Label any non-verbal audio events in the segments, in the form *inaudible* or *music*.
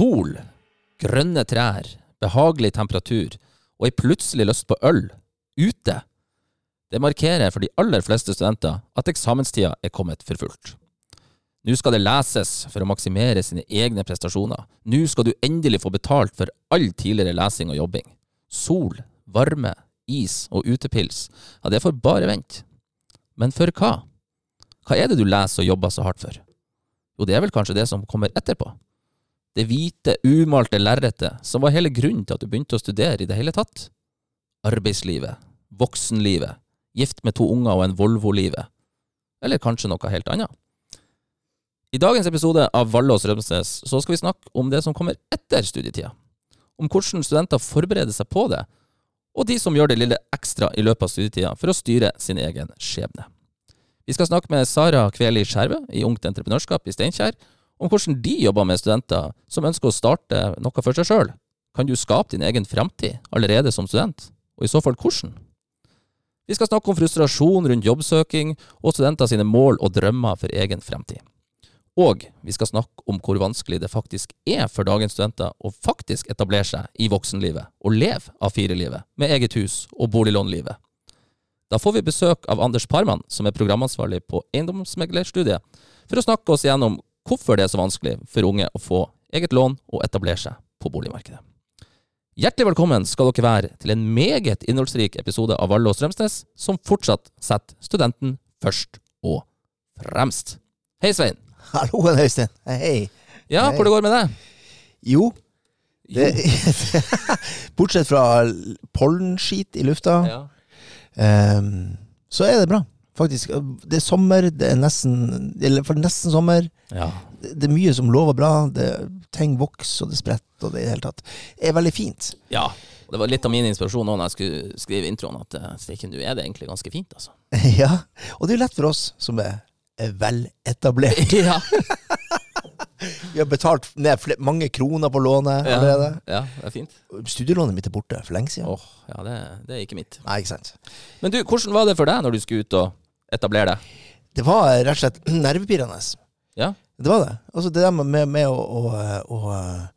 Sol, grønne trær, behagelig temperatur og ei plutselig lyst på øl ute. Det markerer for de aller fleste studenter at eksamenstida er kommet for fullt. Nå skal det leses for å maksimere sine egne prestasjoner. Nå skal du endelig få betalt for all tidligere lesing og jobbing. Sol, varme, is og utepils, ja, det får bare vente. Men for hva? Hva er det du leser og jobber så hardt for? Jo, det er vel kanskje det som kommer etterpå. Det hvite, umalte lerretet som var hele grunnen til at du begynte å studere i det hele tatt. Arbeidslivet, voksenlivet, gift med to unger og en Volvo-livet. Eller kanskje noe helt annet. I dagens episode av Vallås Rømsnes så skal vi snakke om det som kommer etter studietida. Om hvordan studenter forbereder seg på det, og de som gjør det lille ekstra i løpet av studietida for å styre sin egen skjebne. Vi skal snakke med Sara Kveli Skjerve i Ungt Entreprenørskap i Steinkjer om hvordan de jobber med studenter som ønsker å starte noe for seg sjøl. Kan du skape din egen framtid allerede som student, og i så fall hvordan? Vi skal snakke om frustrasjon rundt jobbsøking og studenter sine mål og drømmer for egen fremtid. Og vi skal snakke om hvor vanskelig det faktisk er for dagens studenter å faktisk etablere seg i voksenlivet og leve av firelivet med eget hus og boliglånlivet. Da får vi besøk av Anders Parman, som er programansvarlig på eiendomsmeglerstudiet, for å snakke oss gjennom hvorfor det er så vanskelig for unge å få eget lån og etablere seg på boligmarkedet. Hjertelig velkommen skal dere være til en meget innholdsrik episode av Valle og Strømsnes, som fortsatt setter studenten først og fremst. Hei, Svein. Hallo, Øystein. Hei. Ja, Hei. hvor det går med deg? Jo, det, *laughs* bortsett fra pollenskit i lufta, Ja. um, så er det bra. Faktisk. Det er sommer, det er nesten, eller for nesten sommer. ja. Det det er mye som lover bra. Det, ting vokser, og det spretter, og det i det hele tatt er veldig fint. Ja. og Det var litt av min inspirasjon nå når jeg skulle skrive introen, at stikken, du er det egentlig ganske fint, altså. *laughs* ja, og det er jo lett for oss som er er veletablert. *laughs* ja. Vi har betalt ned mange kroner på lånet ja. allerede. Ja, det er fint. Studielånet mitt er borte for lenge siden. Åh, ja, det, det er ikke mitt. Nei, ikke sant. Men du, hvordan var det for deg når du skulle ut og etablere det. Det var rett og slett nervepirrende. Ja. Det var det. Altså det der med, med å, å, å eh,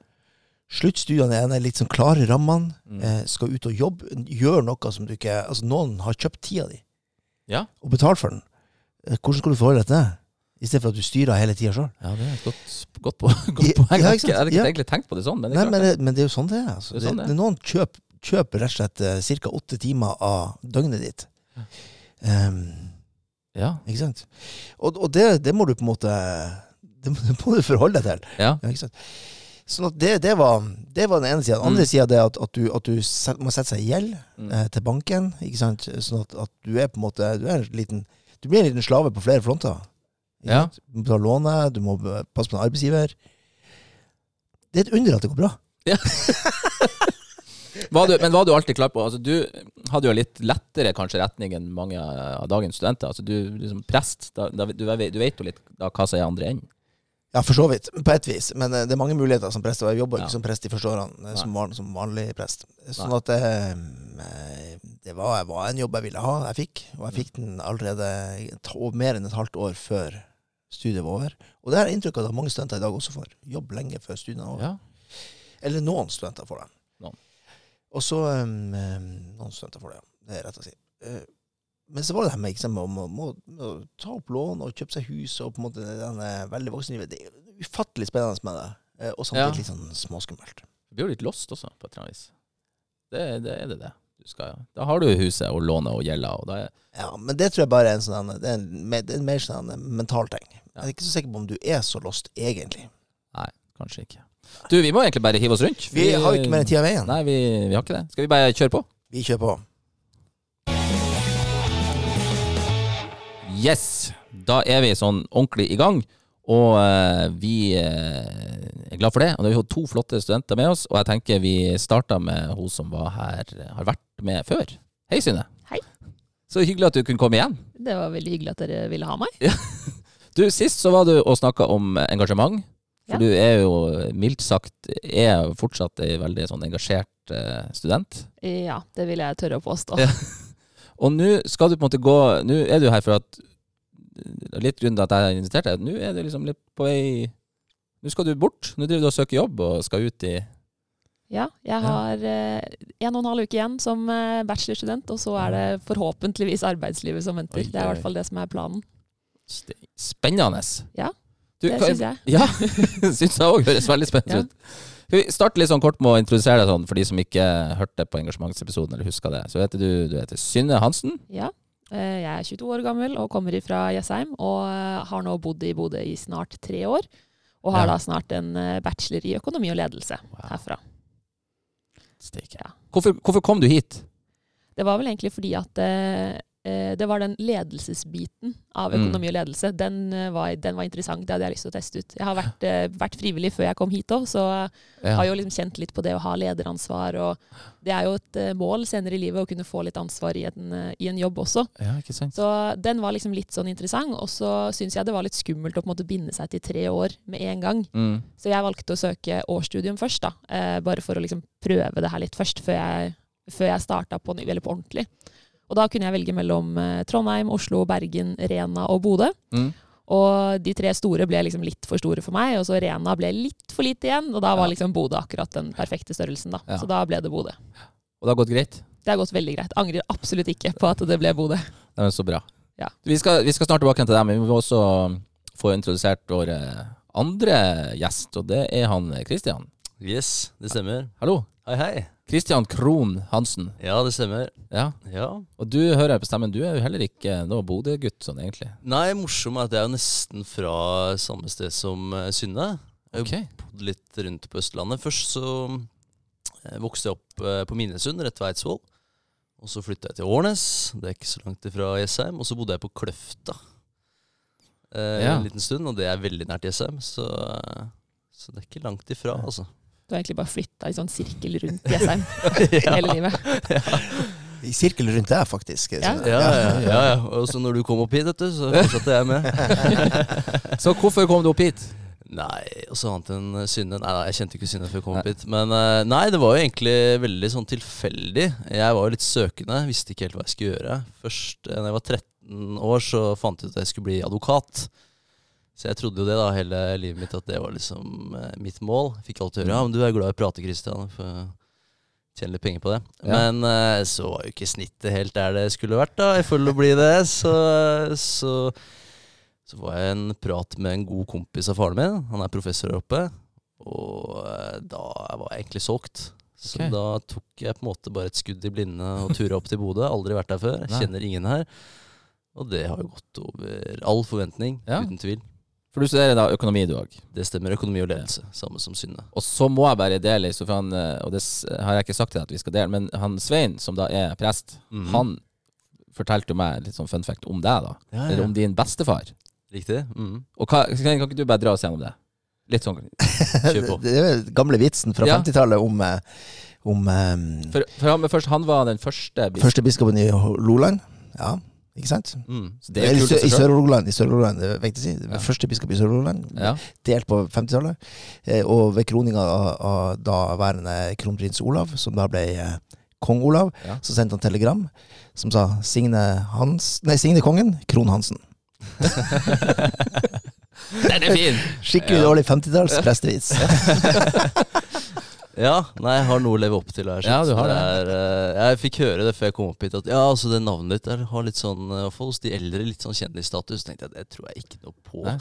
Sluttstudiene er litt sånn klare rammene. Mm. Eh, skal ut og jobbe. Gjør noe som du ikke Altså, noen har kjøpt tida di Ja. og betalt for den. Eh, hvordan skal du forholde deg til det? I stedet for at du styrer hele tida sjøl. Ja, det er et godt, godt, på, *laughs* godt poeng. Ja, jeg hadde ikke egentlig tenkt på det sånn, men det Nei, er men, det- men det er jo sånn det er. Altså. Det sånn det er. noen kjøper, kjøp rett og slett ca. åtte timer av døgnet ditt. Um, Ja. ikke sant? Og, og det, det må du på en måte Det må, du forholde deg til. ja. Ja, ikke sant? Sånn at det, det, var, det var den ene sida. Den andre Mm. sida er at, at du, at du set, må sette seg i gjeld Mm. eh, til banken. Ikke sant? Sånn at, at du er på en måte Du, en liten, du blir en liten slave på flere fronter. Ja. Du må betale lånet, du må passe på en arbeidsgiver. Det er et under at det går bra. *laughs* Var du, men var du alltid klar på altså Du hadde jo litt lettere kanskje retning enn mange av dagens studenter. Altså Du liksom prest, da, da, du, du vet jo litt da, hva som er andre enden. Ja, for så vidt. På et vis. Men eh, det er mange muligheter som prest. Og jeg jobber Ja. ikke som prest de første årene, eh, som, van, som vanlig prest. Sånn at det, eh, det var, var en jobb jeg ville ha. Jeg fikk. Og jeg fikk den allerede mer enn et halvt år før studiet var over. Og det har jeg inntrykk av at mange studenter i dag også får. Jobb lenge før studiene er over. Ja. Eller noen studenter får det. Og så um, Noen studenter får det, ja. Det er rett å si. Uh, men så var det det med, ikke sant, med, å- med, å- ta opp lån og kjøpe seg hus og på en måte den eh, veldig voksenlivet. Det er ufattelig spennende med det. uh, Og samtidig Ja. litt sånn småskummelt. Du blir jo litt lost også, på et eller annet vis. Det, det er det det. Du skal, da har du huset og lånet og gjelda, og er Ja, men det tror jeg bare er en sånn Det er en, det er en mer sånn mental ting. Jeg er ikke så sikker på om du er så lost, egentlig. Nei, kanskje ikke. Du, vi må egentlig bare hive oss rundt. Vi har jo ikke mer enn tida i veien. Nei, vi, vi har ikke det. Skal vi bare kjøre på? Vi kjører på. Yes! Da er vi sånn ordentlig i gang. Og uh, vi uh, er glad for det. Og har vi har to flotte studenter med oss, og jeg tenker vi starter med hun som var her, har vært med før. Hei, Synne. Hei. Så hyggelig at du kunne komme igjen. Det var veldig hyggelig at dere ville ha meg. *laughs* Du, Sist så var du og snakka om engasjement. For Ja. du er jo mildt sagt er fortsatt ei veldig sånn engasjert eh, student. Ja, det vil jeg tørre å påstå. Ja. *laughs* Og nå skal du på en måte gå Nå er du her for at Litt grunnen til at jeg har invitert deg, nå er du liksom litt på vei nå skal du bort. Nå driver du og søker jobb og skal ut i Ja, jeg har eh, en og en halv uke igjen som eh, bachelorstudent, og så er det forhåpentligvis arbeidslivet som venter. Oi, Det er i hvert fall det som er planen. Spennende. Ja, Du, Det syns jeg. Ja, *laughs* syns jeg òg høres veldig spennende Ja. ut. Vi starte litt sånn kort med å introdusere deg sånn, for de som ikke hørte på engasjementsepisoden eller husker det. Så heter du, du heter Synne Hansen. Ja. Eh, Jeg er 22 år gammel og kommer fra Jessheim, og eh, har nå bodd i Bodø i snart tre år. Og har Ja. da snart en eh, bachelor i økonomi og ledelse Wow. herfra. Steike. Ja. Hvorfor, hvorfor kom du hit? Det var vel egentlig fordi at det var den ledelsesbiten av Mm. økonomi og ledelse. Den, eh, var, den var interessant. Det hadde jeg lyst til å teste ut. Jeg har vært, eh, vært frivillig før jeg kom hit òg, så Ja. har jo liksom kjent litt på det å ha lederansvar. Og det er jo et eh, mål senere i livet å kunne få litt ansvar i en, eh, i en jobb også. ja? Så den var liksom litt sånn interessant. Og så syns jeg det var litt skummelt å på en måte binde seg til tre år med en gang. Mm. Så jeg valgte å søke årsstudium først, da. Eh, bare for å liksom prøve det her litt først, før jeg, før jeg starta på, på ordentlig. Og da kunne jeg velge mellom eh, Trondheim, Oslo, Bergen, Rena og Bodø. Mm. Og de tre store ble liksom litt for store for meg, og så Rena ble litt for lite igjen. Og da var liksom Bodø akkurat den perfekte størrelsen, da. Ja. Så da ble det Bodø. Og det har gått greit? Det har gått veldig greit. Angrer absolutt ikke på at det ble Bodø. Det er så bra. Ja. Vi, skal, vi skal snart tilbake til deg, men vi må også få introdusert vår eh, andre gjest, og det er han Kristian. Yes, det stemmer. Hallo. Hei, hei. Kristian Krohn Hansen. Ja, det stemmer. Ja. Ja. Og du hører på stemmen, du er jo heller ikke noe Bodø-gutt sånn egentlig. Nei, morsom er at jeg er nesten fra samme sted som eh, Synne. Jeg okay. Ok. bodd litt rundt på Østlandet. Først så eh, vokste jeg opp eh, på Minnesund, rett ved Eidsvoll. Og så flytta jeg til Årnes, det er ikke så langt ifra Jessheim. Og så bodde jeg på Kløfta eh, Ja. en liten stund, og det er veldig nært Jessheim. Så, så det er ikke langt ifra, altså. Du har egentlig bare flytta i sånn sirkel rundt *laughs* Jessheim ja. *laughs* hele livet. I sirkel rundt deg, faktisk. Ja. Ja, ja, ja, ja. Og så når du kom opp hit, vet du, så fortsatte jeg med. *laughs* Så hvorfor kom du opp hit? Nei, også annet enn Synne Nei, nei, jeg kjente ikke Synne før jeg kom opp hit. Men eh, nei, det var jo egentlig veldig sånn tilfeldig. Jeg var jo litt søkende, visste ikke helt hva jeg skulle gjøre. Først da jeg var 13 år, så fant jeg ut at jeg skulle bli advokat. Så jeg trodde jo det da hele livet mitt, at det var liksom eh, mitt mål. Fikk alltid høre ja, men du er glad i å prate, Christian. For tjene litt penger på det. Ja. Men eh, så var jo ikke snittet helt der det skulle vært, da, i til å bli det. *laughs* Så, så så var jeg en prat med en god kompis av faren min. Han er professor her oppe. Og eh, da var jeg egentlig solgt. Så okay. da tok jeg på en måte bare et skudd i blinde og tura opp til Bodø. Aldri vært der før. Nei. Kjenner ingen her. Og det har jo gått over all forventning, Ja. uten tvil. For du studerer da økonomi, du òg. Det stemmer. Økonomi og ledelse, samme som Synne. Og så må jeg bare dele, han, eh, og det har jeg ikke sagt til deg at vi skal dele, men han Svein, som da er prest, Mhm. han fortalte jo meg litt sånn fun fact om deg, da. Ja, Eller om din bestefar. Riktig. Mm. Og hva, kan, kan ikke du bare dra oss gjennom det? Litt sånn *laughs* Kjør på. Det er den gamle vitsen fra Ja. 50-tallet om, eh, om um, For, for han, først, han var den første biskopen første biskopen i Loland. Ja, ikke sant? Mm. Det er kult i. Sør-Rogaland. Viktig å si. Ja. Første biskop i Sør-Rogaland. Ja. Delt på 50-tallet. Eh, og ved kroninga av, av daværende kronprins Olav, som da ble eh, kong Olav, Ja. så sendte han telegram som sa 'Signe Hans Nei, Signe kongen, Kron Hansen'. *laughs* Den er fin! *laughs* Skikkelig dårlig 50-talls prestevits. *laughs* Ja, nei, jeg har noe å leve opp til. Her, Ja, du har det. er, eh, jeg fikk høre det før jeg kom opp hit, at ja, altså det navnet ditt der har litt sånn, i hos de eldre, litt sånn kjendisstatus. tenkte jeg, det tror jeg ikke noe på. Nei.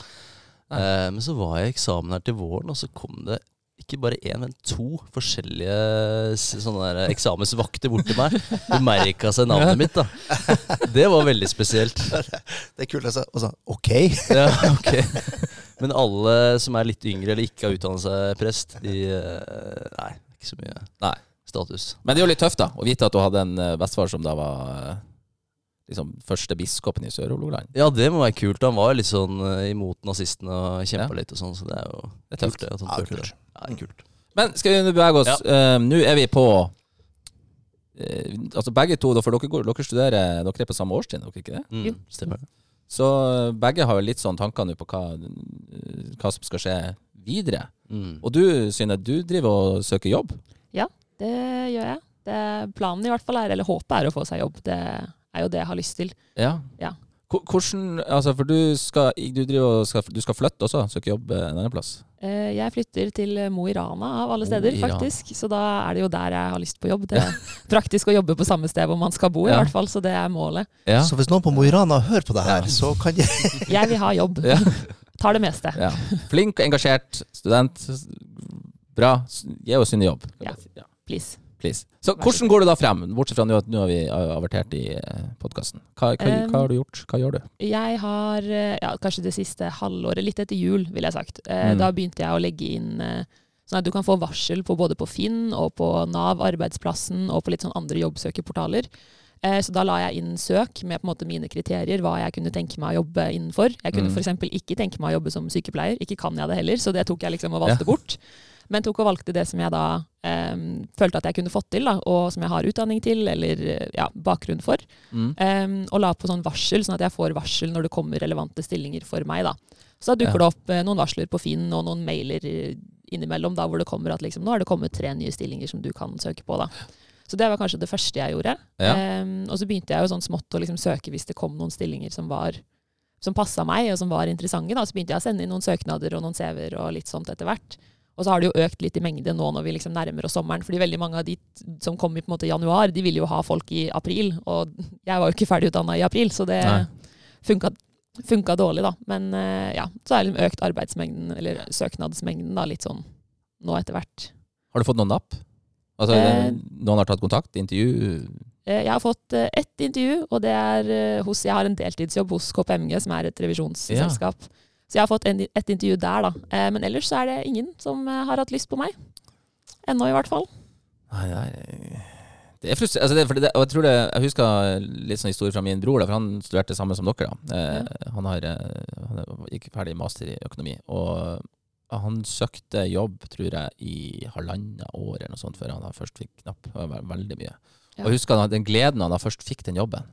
Nei. Eh, men så var jeg i eksamen her til våren, og så kom det ikke bare én, men to forskjellige sånne der eksamensvakter bort til meg. Bemerka seg navnet mitt, da. *laughs* Det var veldig spesielt. Det er kult. Altså. Og så, ok. Ja, ok. Men alle som er litt yngre eller ikke har utdannet seg prest, de eh, Nei, ikke så mye Nei. status. Men det er jo litt tøft, da, å vite at du hadde en eh, bestefar som da var eh, liksom første biskopen i Sør-Hålogaland. Ja, det må være kult. Han var litt sånn imot nazistene og kjempa Ja. litt og sånn, så det er jo Det er tøft. kult. Det, Ja, kult. det. Ja, det er kult. Men skal vi bevege oss? Ja. Uh, nå er vi på uh, Altså begge to, for dere, går, dere studerer Dere er på samme årstid, dere ikke det? Mm, Jo. stemmer. Så eh, begge har jo litt sånn tanker nå på hva, eh, hva som skal skje videre. Mm. Og du, Synne, du driver og søker jobb. Det gjør jeg. Det, planen i hvert fall er, eller håpet er å få seg jobb. Det er jo det jeg har lyst til. Ja. Ja. Hvor- Hvordan Altså, for du skal, du driver skal, du skal flytte også? Søke jobb jobbe en annen plass? Eh, Jeg flytter til Mo i Rana av alle steder, faktisk. Så da er det jo der jeg har lyst på jobb. Det er *laughs* praktisk å jobbe på samme sted hvor man skal bo, i Ja. hvert fall. Så det er målet. Ja. Så hvis noen på Mo i Rana hører på det her, Ja. så kan de *laughs* Jeg vil ha jobb. Ja. *laughs* Tar det meste. ja. Flink og engasjert student. Bra. Gi oss en jobb. Ja. Please. Please. Så hvordan går du da frem, bortsett fra nå at nå har vi avertert i podkasten? Hva, hva, hva har du gjort? Hva gjør du? Jeg har eh, ja, kanskje det siste halvåret, litt etter jul, ville jeg sagt. Eh, Mm. Da begynte jeg å legge inn eh, sånn at du kan få varsel på både på Finn og på Nav, arbeidsplassen og på litt sånn andre jobbsøkerportaler. Eh, Så da la jeg inn søk med på en måte mine kriterier, hva jeg kunne tenke meg å jobbe innenfor. Jeg kunne Mm. f.eks. ikke tenke meg å jobbe som sykepleier. Ikke kan jeg det heller, så det tok jeg liksom og valgte Ja. bort. Men tok og valgte det som jeg da um, følte at jeg kunne fått til, da, og som jeg har utdanning til, eller ja, bakgrunn for. Mm. Um, og la på sånn varsel, sånn at jeg får varsel når det kommer relevante stillinger for meg. da. Så da dukker Ja. det opp eh, noen varsler på Finn og noen mailer eh, innimellom da, hvor det kommer at liksom, nå har det kommet tre nye stillinger som du kan søke på. da. Så det var kanskje det første jeg gjorde. Ja. Um, og så begynte jeg jo sånn smått å liksom søke hvis det kom noen stillinger som var som passa meg, og som var interessante. da. Så begynte jeg å sende inn noen søknader og noen CV-er og litt sånt etter hvert. Og så har det jo økt litt i mengde nå når vi liksom nærmer oss sommeren. fordi veldig mange av de som kom i januar, de ville jo ha folk i april. Og jeg var jo ikke ferdig utdanna i april, så det funka, funka dårlig, da. Men eh, ja, så er det liksom økt arbeidsmengden, eller søknadsmengden, da, litt sånn nå etter hvert. Har du fått noen napp? Altså, Eh, noen har tatt kontakt? Intervju? Eh, Jeg har fått eh, ett intervju, og det er hos Jeg har en deltidsjobb hos KPMG, som er et revisjonsselskap. Så jeg har fått et intervju der, da. Eh, Men ellers så er det ingen som eh, har hatt lyst på meg. Ennå, i hvert fall. Nei, nei, det er frustrerende. Altså det, det, jeg, tror det, jeg husker litt sånn historie fra min bror, da, for han studerte samme som dere. Da. Eh, Han, har, han gikk ferdig master i økonomi. Og han søkte jobb, tror jeg, i halvannet år eller noe sånt før han først fikk knapp. Det var veldig mye. Ja. Og husker han, den gleden han da først fikk den jobben.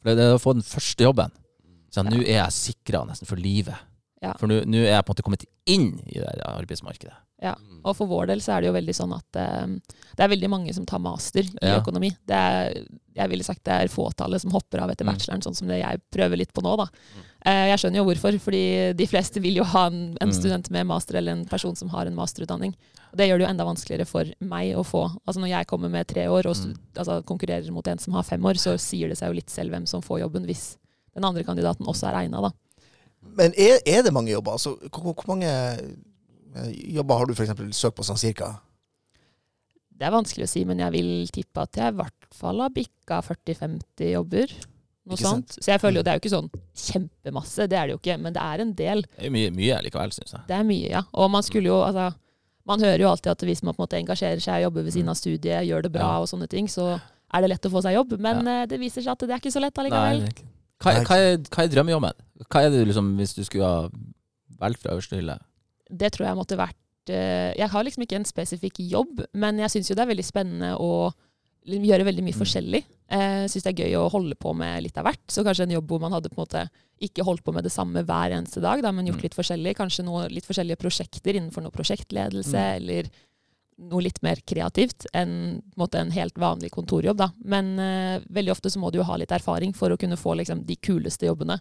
For det, det å få den første jobben. Så nå er jeg sikra nesten for livet. Ja. For nå er jeg på en måte kommet inn i det arbeidsmarkedet. Ja, Og for vår del så er det jo veldig sånn at eh, det er veldig mange som tar master i Ja. økonomi. Det er, jeg ville sagt det er fåtallet som hopper av etter Mm. bacheloren, sånn som det jeg prøver litt på nå. da. Eh, jeg skjønner jo hvorfor, fordi de fleste vil jo ha en, en Mm. student med master eller en person som har en masterutdanning. Og det gjør det jo enda vanskeligere for meg å få. Altså Når jeg kommer med tre år og Mm. altså, konkurrerer mot en som har fem år, så sier det seg jo litt selv hvem som får jobben, hvis den andre kandidaten også er egna, da. Men er, er det mange jobber? Altså, hvor, hvor mange eh, jobber har du f.eks. søkt på sånn cirka? Det er vanskelig å si, men jeg vil tippe at jeg i hvert fall har bikka 40-50 jobber. Noe sånt. Så jeg føler jo det er jo ikke sånn kjempemasse, det er det jo ikke, men det er en del. Det er mye, mye likevel, syns jeg. Det er mye, ja. Og man skulle jo, altså Man hører jo alltid at hvis man på en måte engasjerer seg, jobber ved siden av studiet, gjør det bra Ja. og sånne ting, så er det lett å få seg jobb. Men ja. det viser seg at det er ikke så lett Nei, allikevel. det er ikke- hva, er, hva, er, hva er drømmejobben? Hva er det liksom, hvis du skulle ha valgt fra øverste hylle? det tror jeg måtte vært eh, Jeg har liksom ikke en spesifikk jobb, men jeg syns jo det er veldig spennende å gjøre veldig mye Mm. forskjellig. Jeg syns det er gøy å holde på med litt av hvert. Så kanskje en jobb hvor man hadde på en måte ikke holdt på med det samme hver eneste dag, da, men gjort Mm. litt forskjellig. Kanskje noe, litt forskjellige prosjekter innenfor noe prosjektledelse, Mm. eller noe litt mer kreativt enn en, måte, en helt vanlig kontorjobb. Da. Men uh, veldig ofte så må du jo ha litt erfaring for å kunne få liksom, de kuleste jobbene.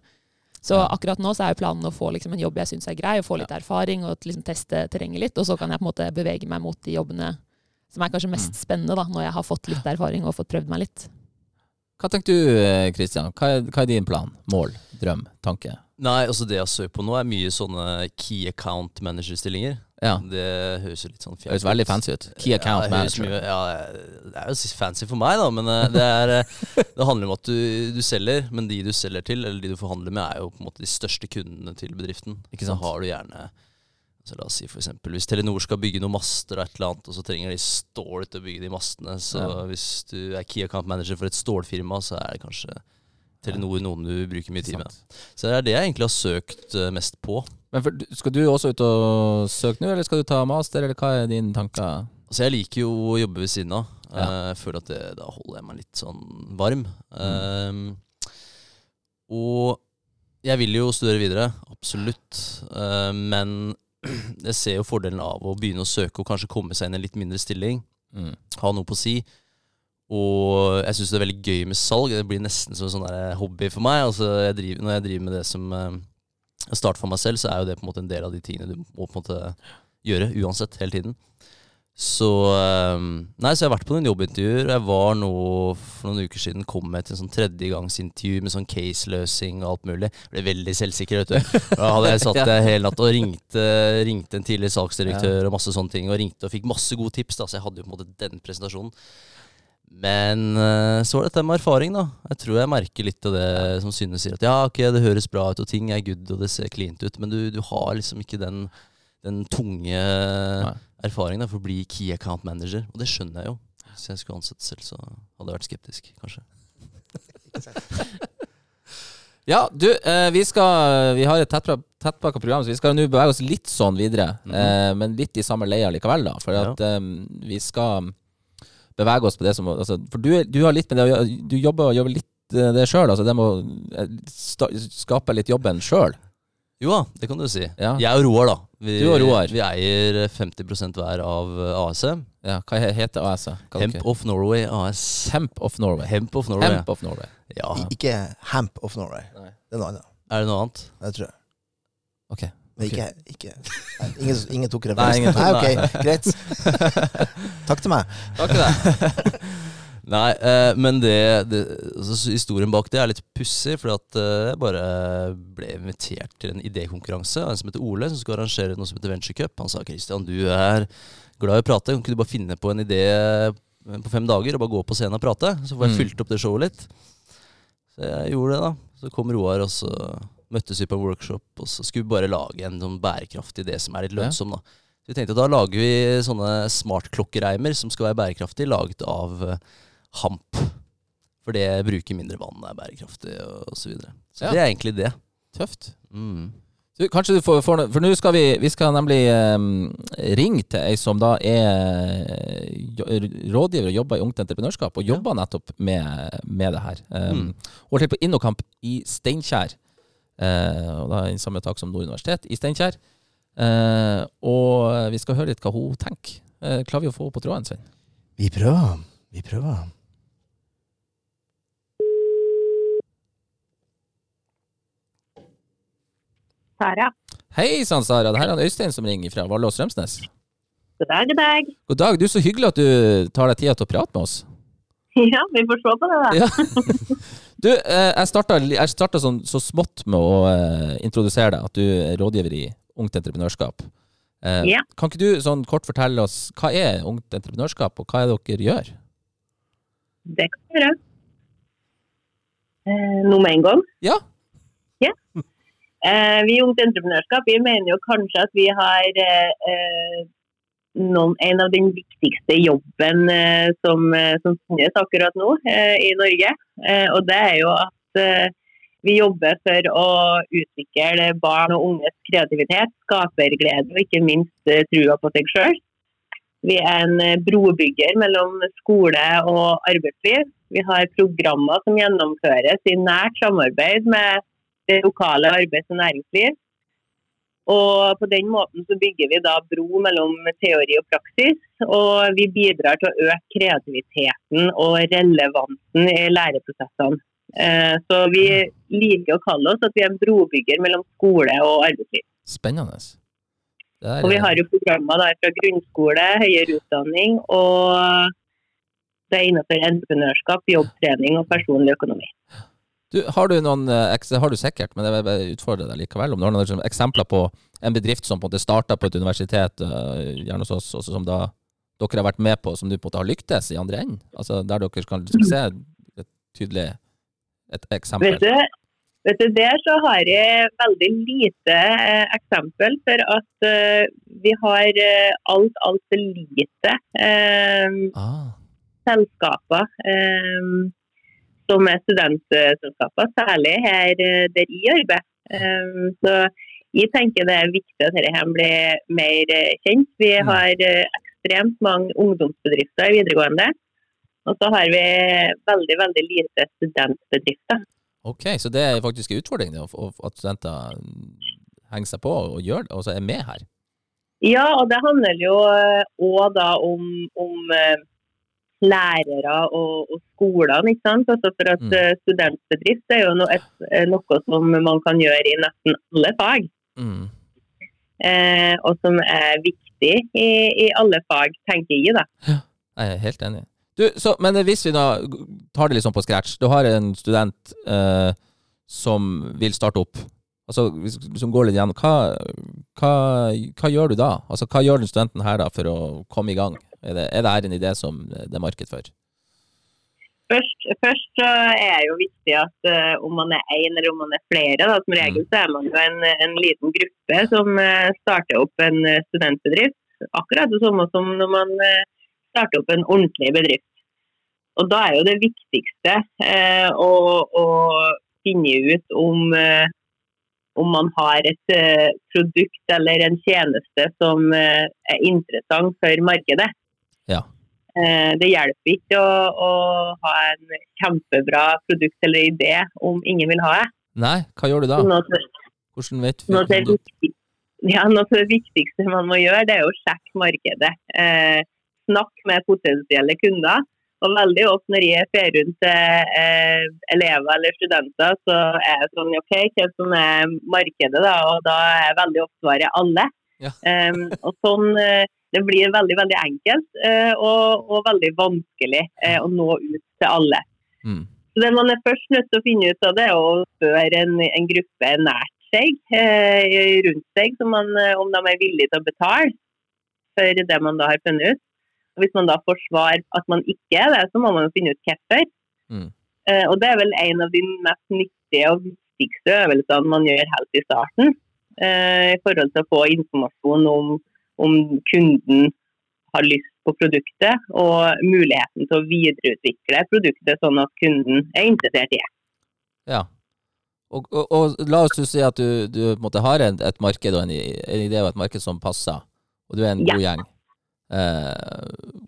Så Ja. akkurat nå så er jo planen å få liksom, en jobb jeg syns er grei, og få litt erfaring og liksom, teste terrenget litt. Og så kan jeg på en måte bevege meg mot de jobbene som er kanskje mest Mm. spennende, da, når jeg har fått litt erfaring og fått prøvd meg litt. Hva tenker du, Kristian? Hva, er- hva er din plan? Mål? Drøm? Tanke? Nei, altså det jeg søker på nå, er mye sånne key account manager-stillinger. Ja, Det høres jo litt sånn det høres veldig fancy ut. Key account ja, manager. Mye, ja, det er jo fancy for meg, da, men eh, det, er, eh, *laughs* det handler om at du, du selger, men de du selger til, eller de du forhandler med, er jo på en måte de største kundene til bedriften. Ikke Så har du gjerne så La oss si for eksempel, Hvis Telenor skal bygge noen master, og et eller annet, og så trenger de stål til å bygge de mastene, så Ja. hvis du er key account manager for et stålfirma, så er det kanskje Telenor noen du bruker mye tid med. Så det er det jeg egentlig har søkt eh, mest på. Men for, skal du også ut og søke nå, eller skal du ta master, eller hva er dine tanker? Altså Jeg liker jo å jobbe ved siden av. Ja. Eh, Jeg føler at det, da holder jeg meg litt sånn varm. Mm. Um, og jeg vil jo studere videre, absolutt. Uh, men *clears throat* jeg ser jo fordelen av å begynne å søke og kanskje komme seg inn i en litt mindre stilling. Mm. Ha noe på å si. Og jeg syns det er veldig gøy med salg. Det blir nesten som en sånn hobby for meg. Altså jeg driver, når jeg driver med det som eh, start for meg selv, så er jo det på en måte en del av de tingene du må på en måte gjøre uansett, hele tiden. Så ehm, Nei, så jeg har vært på noen jobbintervjuer. Jeg var nå for noen uker siden kom jeg til en sånn tredjegangsintervju med sånn caseløsing og alt mulig. Jeg ble veldig selvsikker, vet du. Da hadde jeg satt *laughs* der hele natt og ringte, ringte en tidligere salgsdirektør og masse sånne ting. Og ringte og fikk masse gode tips, da, så jeg hadde jo på en måte den presentasjonen. Men eh, så var det dette med erfaring, da. Jeg tror jeg merker litt av det som Synne sier. At ja, ok, det høres bra ut, og ting er good, og det ser cleant ut. Men du, du har liksom ikke den, den tunge erfaringen da, for å bli key account manager. Og det skjønner jeg jo. Hvis jeg skulle ansette selv, så hadde jeg vært skeptisk, kanskje. *laughs* Ja, du, eh, vi skal Vi har et tettpakka tett program, så vi skal nå bevege oss litt sånn videre. eh, men litt i samme leia likevel, da. For at eh, vi skal bevege oss på det som altså, For du, du har litt med det å gjøre Du jobber, gjør litt eh, det sjøl, altså det med å eh, skape litt jobben sjøl. Jo da, det kan du si. Ja. Jeg og Roar, da. Vi, Du og Roar. Vi eier 50% hver av AS. ASM. Ja, hva heter? Hva Hemp dere- of Norway AS. Hemp of Norway. Hemp of Norway. Hemp of Norway. Ja. Ikke Hemp of Norway. Nei. Det er noe annet. Er det noe annet? Jeg tror det. Ok. Men ikke, ikke Nei, ingen, ingen tok Nei, referansen? ingen tok- Nei, ok, greit. *laughs* Takk til meg. Takk til deg. *laughs* Nei, eh, men det, det altså, Historien bak det er litt pussig, fordi at eh, jeg bare ble invitert til en idékonkurranse av en som heter Ole, som skulle arrangere noe som heter Venture Cup. Han sa Christian, du er glad i å prate, kan ikke du bare finne på en idé eh, på fem dager og bare gå på scenen og prate? Så får jeg Mm. fylt opp det showet litt. Så jeg gjorde det, da. Så kom Roar, og så møttes vi på en workshop, og så skulle vi bare lage en sånn bærekraftig idé som er litt lønnsom, da. Så vi tenkte da lager vi sånne smartklokkereimer som skal være bærekraftige, laget av eh, hamp. For det bruker mindre vann, er bærekraftig og så videre. Så Ja. det er egentlig det. Tøft. Mm. Du, kanskje du får, får For nå skal vi Vi skal nemlig um, ringe til ei som da er rådgiver og jobber i Ungt Entreprenørskap, og jobber nettopp med, med det her. Um, Mm. Hun holder til på Innokamp i Steinkjer. Eh, og da i samme tak som Nord universitet i Steinkjer. Eh, og vi skal høre litt hva hun tenker. Eh, klarer vi å få henne på tråden Svein? Vi prøver. Vi prøver. Sara. Hei sann, Sara. Det her er Øystein som ringer fra Valle og Strømsnes. God dag, god dag. God dag. Du er så hyggelig at du tar deg tida til å prate med oss. *laughs* Ja, vi får se på det, da. Ja. *laughs* Du, eh, jeg starta, jeg starta sånn, så smått med å eh, introdusere deg, at du er rådgiver i Ungt Entreprenørskap. Eh, Ja. Kan ikke du sånn kort fortelle oss hva er Ungt Entreprenørskap, og hva er det dere gjør? Det kan vi gjøre. Eh, nå med en gang. Ja. Ja. Eh, vi i Ungt Entreprenørskap vi mener jo kanskje at vi har eh, noen, en av den viktigste jobben eh, som, eh, som finnes akkurat nå eh, i Norge. Og det er jo at vi jobber for å utvikle barn og unges kreativitet, skaperglede og ikke minst trua på seg sjøl. Vi er en brobygger mellom skole og arbeidsliv. Vi har programmer som gjennomføres i nært samarbeid med det lokale arbeids- og næringsliv. Og på den måten så bygger vi da bro mellom teori og praksis, og vi bidrar til å øke kreativiteten og relevansen i læreprosessene. Eh, Så vi liker å kalle oss at vi er en brobygger mellom skole og arbeidsliv. Spennende. Der Og vi er- har jo programmer da fra grunnskole, høyere utdanning og det er innenfor entreprenørskap, jobbtrening og personlig økonomi. Du, har du noen eh, har du sikkert, men jeg vil utfordre deg likevel, om du har noen sånne eksempler på en bedrift som på en måte starta på et universitet, eh, gjerne hos oss, som da dere har vært med på, som du på en måte har lyktes i andre enden? Altså der dere kan liksom se et tydelig et eksempel? Vet du, vet du, der så har jeg veldig lite eh, eksempel, for at eh, vi har eh, alt, altfor lite eh, Ah, selskaper som er studentselskaper, særlig her eh, der jeg arbeider. Eh, så jeg tenker det er viktig at dette blir mer eh, kjent. Vi Mm. har eh, ekstremt mange ungdomsbedrifter i videregående. Og så har vi veldig, veldig lite studentbedrifter. ok, så det er faktisk en utfordring at studenter henger seg på og gjør og er med her. Ja, og det handler jo òg da om, om lærere og, og skolene. ikke sant? Altså for at Mm. eh, studentbedrift er jo noe, et, eh, noe som man kan gjøre i nesten alle fag. Mm. eh, og som er viktig i, i alle fag, tenker jeg. da. Jeg er helt enig. Du, så, men hvis vi da tar det litt sånn på scratch. Du har en student eh, som vil starte opp, altså, hvis- som går litt gjennom. Hva, hva, hva gjør du da? Altså, hva gjør den studenten her da for å komme i gang? Er det, er det her en idé som det er marked for? Først, først så er det jo viktig at uh, om man er én eller om man er flere, da, som regel så er man jo en, en liten gruppe som uh, starter opp en eh, studentbedrift. Akkurat det samme som når man uh, starter opp en ordentlig bedrift. Og da er jo det viktigste eh, å, å finne ut om, eh, om man har et eh, produkt eller en tjeneste som eh, er interessant for markedet. Ja. Eh, Det hjelper ikke å, å ha en kjempebra produkt eller idé om ingen vil ha det. Nei, hva gjør du da? Hvordan vet du det ja, noe av det viktigste man må gjøre, det er å sjekke markedet. Eh, snakk med potensielle kunder. Og veldig ofte når jeg fer rundt til eh, elever eller studenter, så er det sånn OK, hva som er markedet, da? Og da er veldig ofte svaret alle. Ja. um, og sånn eh, Det blir veldig, veldig enkelt uh, og, og veldig vanskelig uh, å nå ut til alle. Mm. Så det man er først nødt til å finne ut av, det er å spørre en, en gruppe nært seg, eh, rundt seg, man, om de er villige til å betale for det man da har funnet ut. Hvis man da får svar at man ikke er det, så må man jo finne ut hvorfor. Mm. Eh, og det er vel en av de mest nyttige og viktigste øvelsene man gjør helt i starten. Eh, I forhold til å få informasjon om, om kunden har lyst på produktet, og muligheten til å videreutvikle produktet sånn at kunden er interessert i det. Ja. Og, og, og la oss si at du, du har en, et marked og en, en idé og et marked som passer, og du er en Ja. god gjeng. Eh,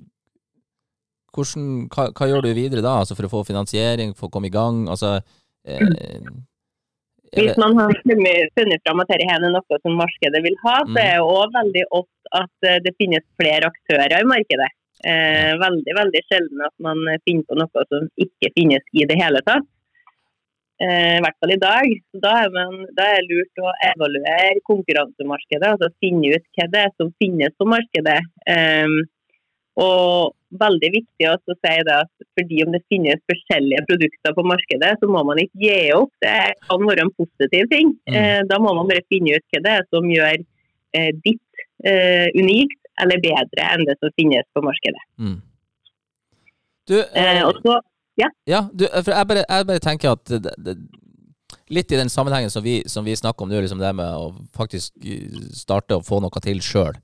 hvordan, hva, hva gjør du videre da, altså for å få finansiering, for å komme i gang? Altså, eh, er Hvis man har funnet fram at dette er noe som markedet vil ha, så er det òg veldig ofte at eh, det finnes flere aktører i markedet. Eh, veldig veldig sjelden at man finner på noe som ikke finnes i det hele tatt. Eh, I hvert fall i dag. Da er, man, da er det lurt å evaluere konkurransemarkedet, altså finne ut hva det er som finnes på markedet. Eh, og veldig viktig også å si det at fordi om det finnes forskjellige produkter på markedet, så må man ikke gi opp. Det kan være en positiv ting. Mm. Eh, da må man bare finne ut hva det er som gjør eh, ditt eh, unikt eller bedre enn det som finnes på markedet. mm. Du, Eh, eh, og så, Ja, du, for jeg bare, jeg bare tenker at det, det, litt i den sammenhengen som vi, som vi snakker om nå, liksom det med å faktisk eh, starte å få noe til sjøl.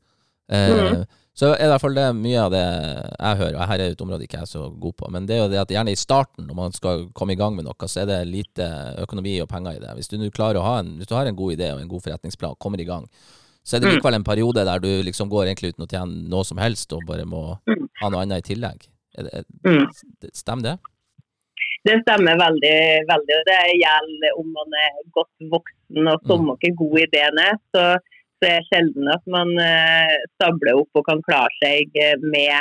Eh, mm. Så er det i hvert fall det mye av det jeg hører, og her er et område ikke jeg er så god på, men det er jo det at gjerne i starten, når man skal komme i gang med noe, så er det lite økonomi og penger i det. Hvis du nå klarer å ha en, hvis du har en god idé og en god forretningsplan, kommer i gang, så er det Mm. likevel en periode der du liksom går egentlig uten å tjene noe som helst, og bare må Mm. ha noe annet i tillegg. Er det, er, Stemmer det? Det stemmer veldig. veldig. Det gjelder om man er godt voksen og som noe god ideen er. Så, så er det sjelden at man eh, stabler opp og kan klare seg eh, med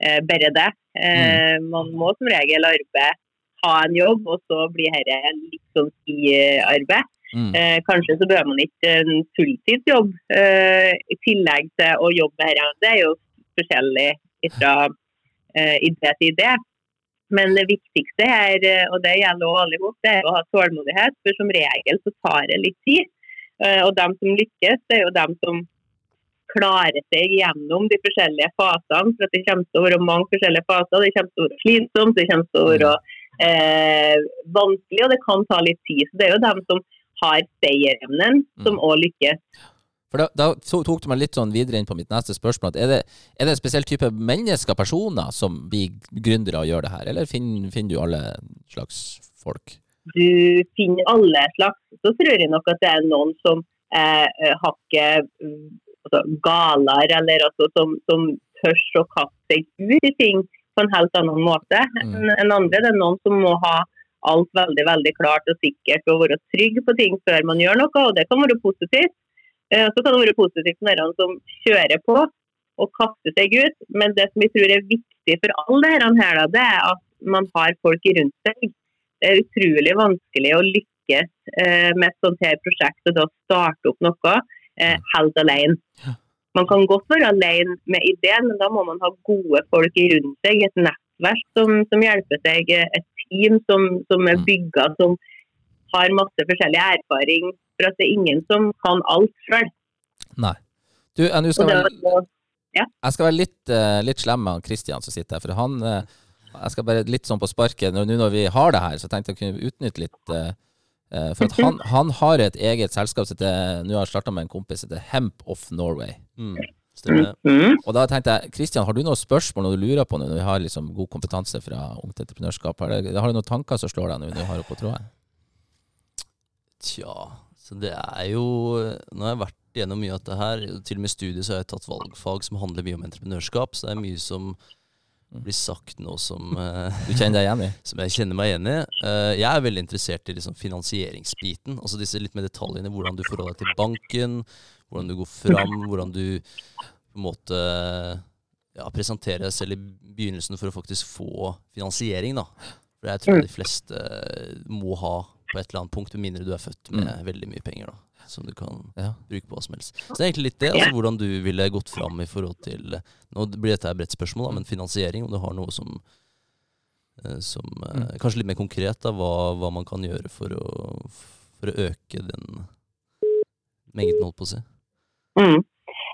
eh, bare det. Eh, Man må som regel arbeide, ha en jobb, og så blir dette litt sånn sidearbeid. Mm. Eh, kanskje så bør man ikke en fulltidsjobb eh, i tillegg til å jobbe med dette. Det er jo forskjellig fra eh, idé til idé. Men det viktigste her, eh, og det gjelder også alle sammen, det er å ha tålmodighet. For som regel så tar det litt tid. Eh, og de som lykkes, det er jo de som klarer seg gjennom de forskjellige fasene. For det kommer til å være mange forskjellige faser. Det kommer til å være slitsomt, det kommer til å være eh, vanskelig, og det kan ta litt tid. Så det er jo dem som har seierevnen, som òg lykkes. For da, da tok du meg litt sånn videre inn på mitt neste spørsmål. Er det, er det en spesiell type mennesker, personer, som blir gründere og gjør det her, eller finner, finner du alle slags folk? du finner alle slags. Så tror jeg nok at det er noen som er eh, hakket mm, altså, galer, eller altså, som, som tør å kaste seg ut i ting på en helt annen måte enn enn andre. Det er noen som må ha alt veldig veldig klart og sikkert og være trygg på ting før man gjør noe, og det kan være positivt. Eh, Så kan det være positivt for de som kjører på og kaster seg ut, men det som jeg tror er viktig for alle disse her, det er at man har folk rundt seg det er utrolig vanskelig å lykkes eh, med et sånt her prosjekt og da starte opp noe eh, helt alene. Man kan godt være alene med ideen, men da må man ha gode folk rundt seg. Et nettverk som, som hjelper seg, et team som, som er Mm. bygga, som har masse forskjellig erfaring. For at det er ingen som kan alt sjøl. Nei. Du, jeg, skal være, jeg skal være litt, eh, litt slem med Kristian Christian som sitter her, for han eh, Jeg skal bare litt sånn på sparket, nå når vi har det her, så tenkte jeg å kunne utnytte litt eh, For at han, *laughs* han har et eget selskap som Nå har jeg starta med en kompis som heter Hemp of Norway. Mm. Mhm. Og da tenkte jeg, Christian, har du noen spørsmål når du lurer på noe, når vi har liksom god kompetanse fra Ungt Entreprenørskap? Har, har du noen tanker som slår deg når vi har oppe på tråden? Tja, så det er jo Nå har jeg vært gjennom mye av dette her. Til og med i studiet så har jeg tatt valgfag som handler mye om entreprenørskap. Så det er mye som blir sagt nå som, eh, *laughs* Du kjenner deg igjen i? som jeg kjenner meg igjen i. Eh, jeg er veldig interessert i liksom finansieringsbiten. Altså disse litt mer detaljene. Hvordan du forholder deg til banken, hvordan du går fram, hvordan du på en måte ja, presenterer deg selv i begynnelsen for å faktisk få finansiering. da. For jeg tror de fleste må ha på et eller annet punkt, med mindre du er født med veldig mye penger. da, Som du kan Ja. bruke på hva som helst. Så det er egentlig litt det. altså Hvordan du ville gått fram i forhold til Nå blir dette et bredt spørsmål, da, men finansiering, om du har noe som eh, som mm. Kanskje litt mer konkret, da, hva, hva man kan gjøre for å, for å øke den mengden, holdt på å si. Mm.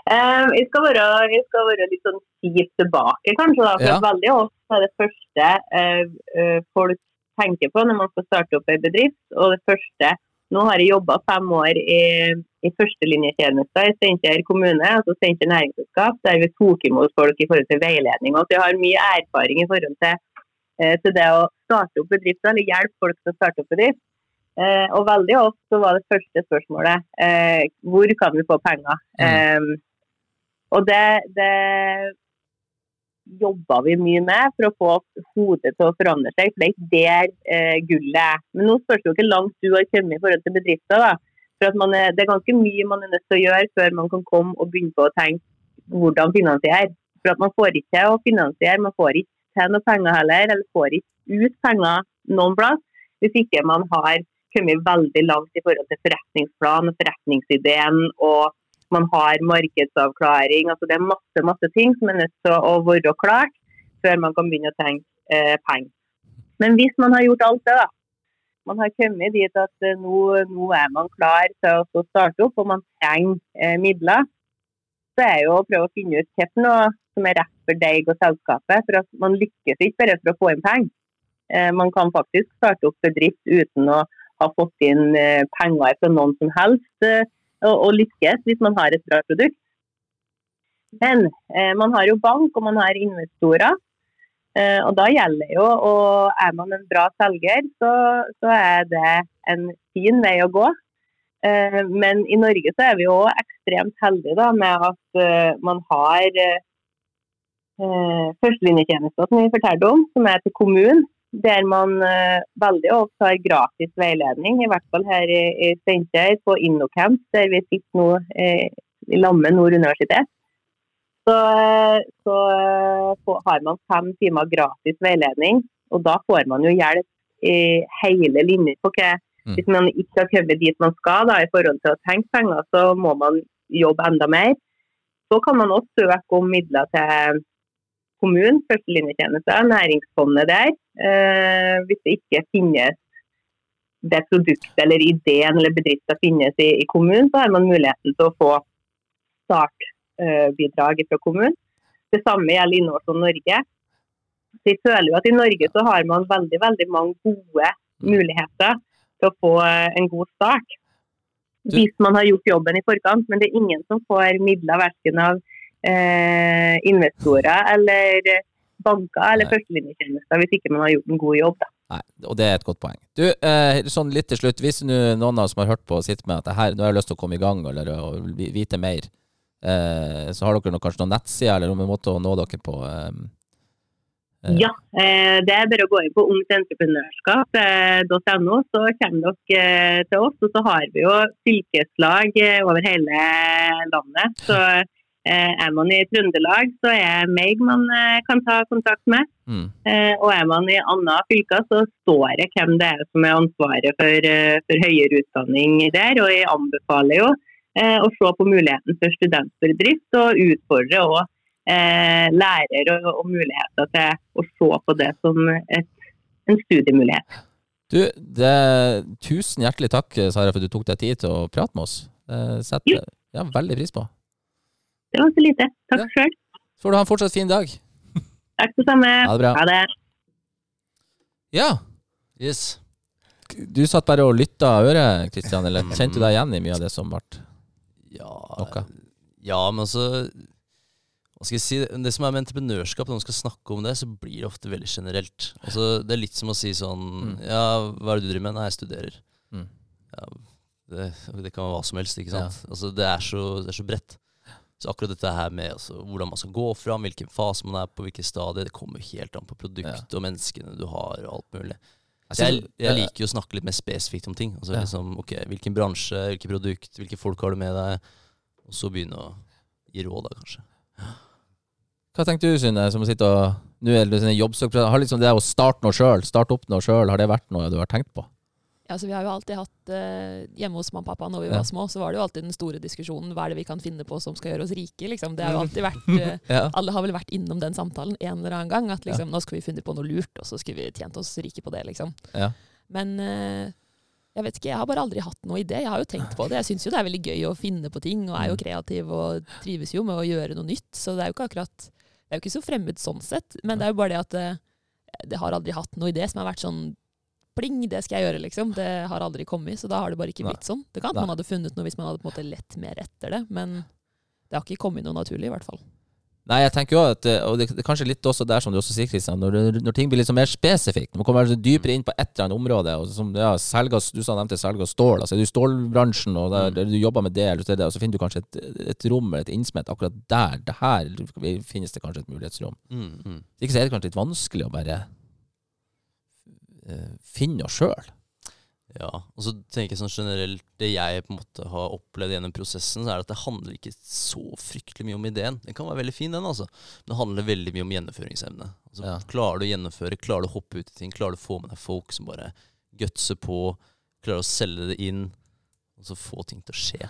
Eh, jeg, skal være, jeg skal være litt sånn kjipt tilbake, kanskje. da, for Ja. Veldig ofte er det første eh, eh, folk tenker på når man skal starte opp en bedrift. og det første, Nå har jeg jobba fem år i, i førstelinjetjenester i Steinkjer kommune, altså Steinkjer næringsselskap, der vi tok imot folk i forhold til veiledning. og så Jeg har mye erfaring i forhold til, eh, til det å starte opp bedrifter, eller hjelpe folk til å starte opp bedrift. Eh, og veldig ofte så var det første spørsmålet eh, hvor kan vi få penger? Eh, og det, det jobba vi mye med for å få hodet til å forandre seg, for det er ikke der eh, gullet er. Men nå spørs det jo ikke langt du har kommet i forhold til bedrifter. da. For at er, Det er ganske mye man er nødt til å gjøre før man kan komme og begynne på å tenke hvordan finansiere. For at man får ikke til å finansiere, man får ikke til noe penger heller, eller får ikke ut penger noen plass, hvis ikke man har kommet veldig langt i forhold til forretningsplan og forretningsideen, og man har markedsavklaring. altså Det er masse masse ting som er nødt til å være klart før man kan begynne å tenke eh, penger. Men hvis man har gjort alt det, da, man har kommet dit at eh, nå, nå er man klar til å starte opp, og man trenger eh, midler, så er jo å prøve å finne ut hva noe som er rett for deg og selskapet. For at man lykkes ikke bare for å få inn penger. Eh, man kan faktisk starte opp bedrift uten å ha fått inn eh, penger fra noen som helst, og, og lykkes hvis man har et bra produkt. Men eh, man har jo bank, og man har investorer. Eh, og da gjelder jo, og er man en bra selger, så, så er det en fin vei å gå. Eh, men i Norge så er vi jo ekstremt heldige da, med at eh, man har eh, eh, førstelinjetjenester som vi fortalte om, som er til kommunen. Der man eh, veldig ofte har gratis veiledning, i hvert fall her i, Steinkjer, på Innocamp, der vi sitter nå eh, i Lamme Nord universitet. Så, eh, så eh, har man fem timer gratis veiledning, og da får man jo hjelp i hele linjen på hva Mm. Hvis man ikke har kommet dit man skal da, i forhold til å tenke penger, så må man jobbe enda mer. Så kan man også søke om midler til kommunen, førstelinjetjenester, næringsfondet der. Eh, hvis det ikke finnes det produktet eller ideen eller bedriften finnes i, i kommunen, så har man muligheten til å få startbidrag fra kommunen. Det samme gjelder Innovasjon Norge. Så jeg føler jo at i Norge så har man veldig, veldig mange gode muligheter til å få eh, en god start. Hvis man har gjort jobben i forkant, men det er ingen som får midler verken av eh, investorer eller banker eller førstelinjetjenester hvis ikke man har gjort en god jobb. Da. Nei, og det er et godt poeng. Du, eh, sånn litt til slutt, hvis noen av oss som har hørt på sitter med at det her, nå har jeg lyst til å komme i gang eller å vite mer, eh, så har dere noe, kanskje noen nettsider eller noen måte å nå dere på? Eh, eh, Ja, eh, det er bare å gå inn på ungtentreprenørskap.no, så kommer dere til oss. Og så har vi jo fylkeslag over hele landet. Så er man i Trøndelag, så er meg man eh, kan ta kontakt med. Mm. Eh, og er man i andre fylker, så står det hvem det er som er ansvaret for, eh, for høyere utdanning der. Og jeg anbefaler jo å se på muligheten for studentbedrift, og utfordre òg eh, lærer og, og, muligheter til å se på det som et, en studiemulighet. Du, det, tusen hjertelig takk, Sara, for at du tok deg tid til å prate med oss. Det setter jeg veldig pris på. Det var så lite. Takk ja. sjøl. Så får du ha en fortsatt fin dag. Takk det samme. Ha det bra. Ha det. Ja. Yes. Du satt bare og lytta øret, Kristian, eller kjente du deg igjen i mye av det som ble ja, noe? Ja, men altså hva skal jeg si, Det som er med entreprenørskap, når man skal snakke om det, så blir det ofte veldig generelt. Altså, det er litt som å si sånn mm. Ja, hva er det du driver med? Nei, jeg studerer. Mm. Ja, det, det, kan være hva som helst, ikke sant. Ja. Altså, det, er så, det er så bredt. Så akkurat dette her med altså, hvordan man skal gå fram, hvilken fase man er på, hvilket stadie, det kommer helt an på produktet ja. og menneskene du har, og alt mulig. Altså, jeg, jeg, liker jo å snakke litt mer spesifikt om ting. Altså ja. liksom, ok, Hvilken bransje, hvilket produkt, hvilke folk har du med deg? Og så begynne å gi råd, da, kanskje. Hva tenker du, Synne, som sitter og Nå er det jobbsøker... Har liksom det å starte noe sjøl, starte opp noe sjøl, har det vært noe du har tenkt på? Ja, så Vi har jo alltid hatt uh, Hjemme hos mamma og pappa når vi ja. var små, så var det jo alltid den store diskusjonen hva er det vi kan finne på som skal gjøre oss rike. liksom. Det har jo alltid vært, uh, *laughs* ja. Alle har vel vært innom den samtalen en eller annen gang. At liksom, ja. nå skal vi finne på noe lurt, og så skal vi tjent oss rike på det. liksom. Men uh, jeg vet ikke, jeg har bare aldri hatt noe idé. Jeg har jo tenkt på det. Jeg syns jo det er veldig gøy å finne på ting, og er jo mm. kreativ og trives jo med å gjøre noe nytt. Så det er jo ikke akkurat Det er jo ikke så fremmed sånn sett, men det er jo bare det at det har aldri hatt noe idé som har vært sånn pling, det skal jeg gjøre, liksom. Det har aldri kommet, så da har det bare ikke blitt sånn. Det kan man hadde funnet noe hvis man hadde på en måte lett mer etter det, men det har ikke kommet noe naturlig, i hvert fall. Nei, jeg tenker jo at, eh, og det, er kanskje litt også der som du også sier, Kristian, når, når, ting blir litt mer spesifikt, når man kommer dypere inn på et eller annet område, og som, ja, selger, du sa nevnte selg og stål, altså er du i stålbransjen, og der, der, du jobber med det, eller det, og så finner du kanskje et, et rom eller et innsmett akkurat der, det her finnes det kanskje et mulighetsrom. Mm, mm. Ikke så er det kanskje litt vanskelig å bare Eh, finne oss sjøl. Ja, og så tenker jeg sånn generelt Det jeg på en måte har opplevd gjennom prosessen, så er at det handler ikke så fryktelig mye om ideen. Den kan være veldig fin, den, altså. Men det handler veldig mye om gjennomføringsevne. Altså, ja. Klarer du å gjennomføre, klarer du å hoppe ut i ting, klarer du å få med deg folk som bare gutser på, klarer å selge det inn, og så få ting til å skje.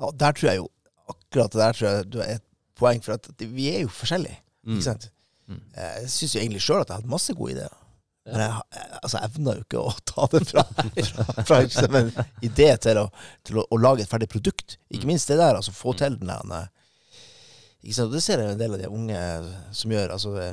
Ja, der tror jeg jo Akkurat det der tror jeg du er et poeng, for at vi er jo forskjellige. Ikke mm. sant? Mm. Jeg syns jo egentlig sjøl at jeg har hatt masse gode ideer. Men jeg, altså, jeg evner jo ikke å *laughs* ta det fra, fra, fra liksom en idé til, å, til å, å, lage et ferdig produkt. Ikke mm. minst det der, altså få til den der ikke sant? Det ser jeg en del av de unge som gjør. altså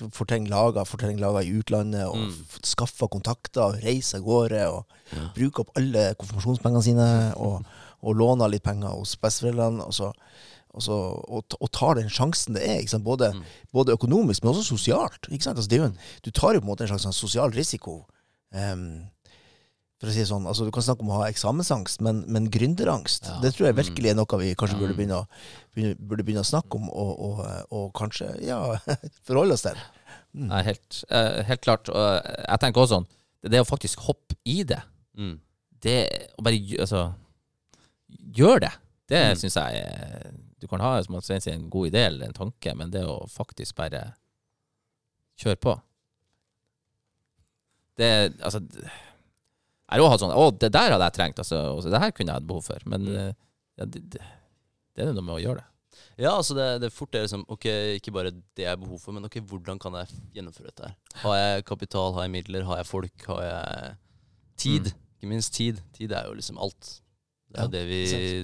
Får ting laga, laga i utlandet, og mm. skaffa kontakter, og reise av gårde, og ja. bruke opp alle konfirmasjonspengene sine, og, og låne litt penger hos besteforeldrene. Og så Altså, og, og, tar den sjansen det er, både, mm. både, økonomisk, men også sosialt. Altså, en, du tar jo på en måte en slags sånn sosial risiko. Um, for å si det sånn, altså, Du kan snakke om å ha eksamensangst, men, men gründerangst ja. det tror jeg virkelig er noe vi kanskje burde begynne, begynne, burde begynne å snakke om, og, og, og kanskje ja, *laughs* forholde oss til. Mm. Nei, helt, uh, helt, klart. Og jeg tenker også sånn Det å faktisk hoppe i det, mm. det å bare altså, gjøre det, det mm. syns jeg er du kan ha som Svein sier, en god idé eller en tanke, men det å faktisk bare kjøre på Det Altså Jeg har òg hatt sånn Å, det der hadde jeg trengt, altså. Og det her kunne jeg hatt behov for. Men mm. eh, ja, det, det, det, er noe med å gjøre det. Ja, altså det, det fort er liksom Ok, ikke bare det jeg har behov for, men ok, hvordan kan jeg gjennomføre dette her? Har jeg kapital, har jeg midler, har jeg folk, har jeg tid? Mm. Ikke minst tid. Tid er jo liksom alt. Det, er ja, det, vi,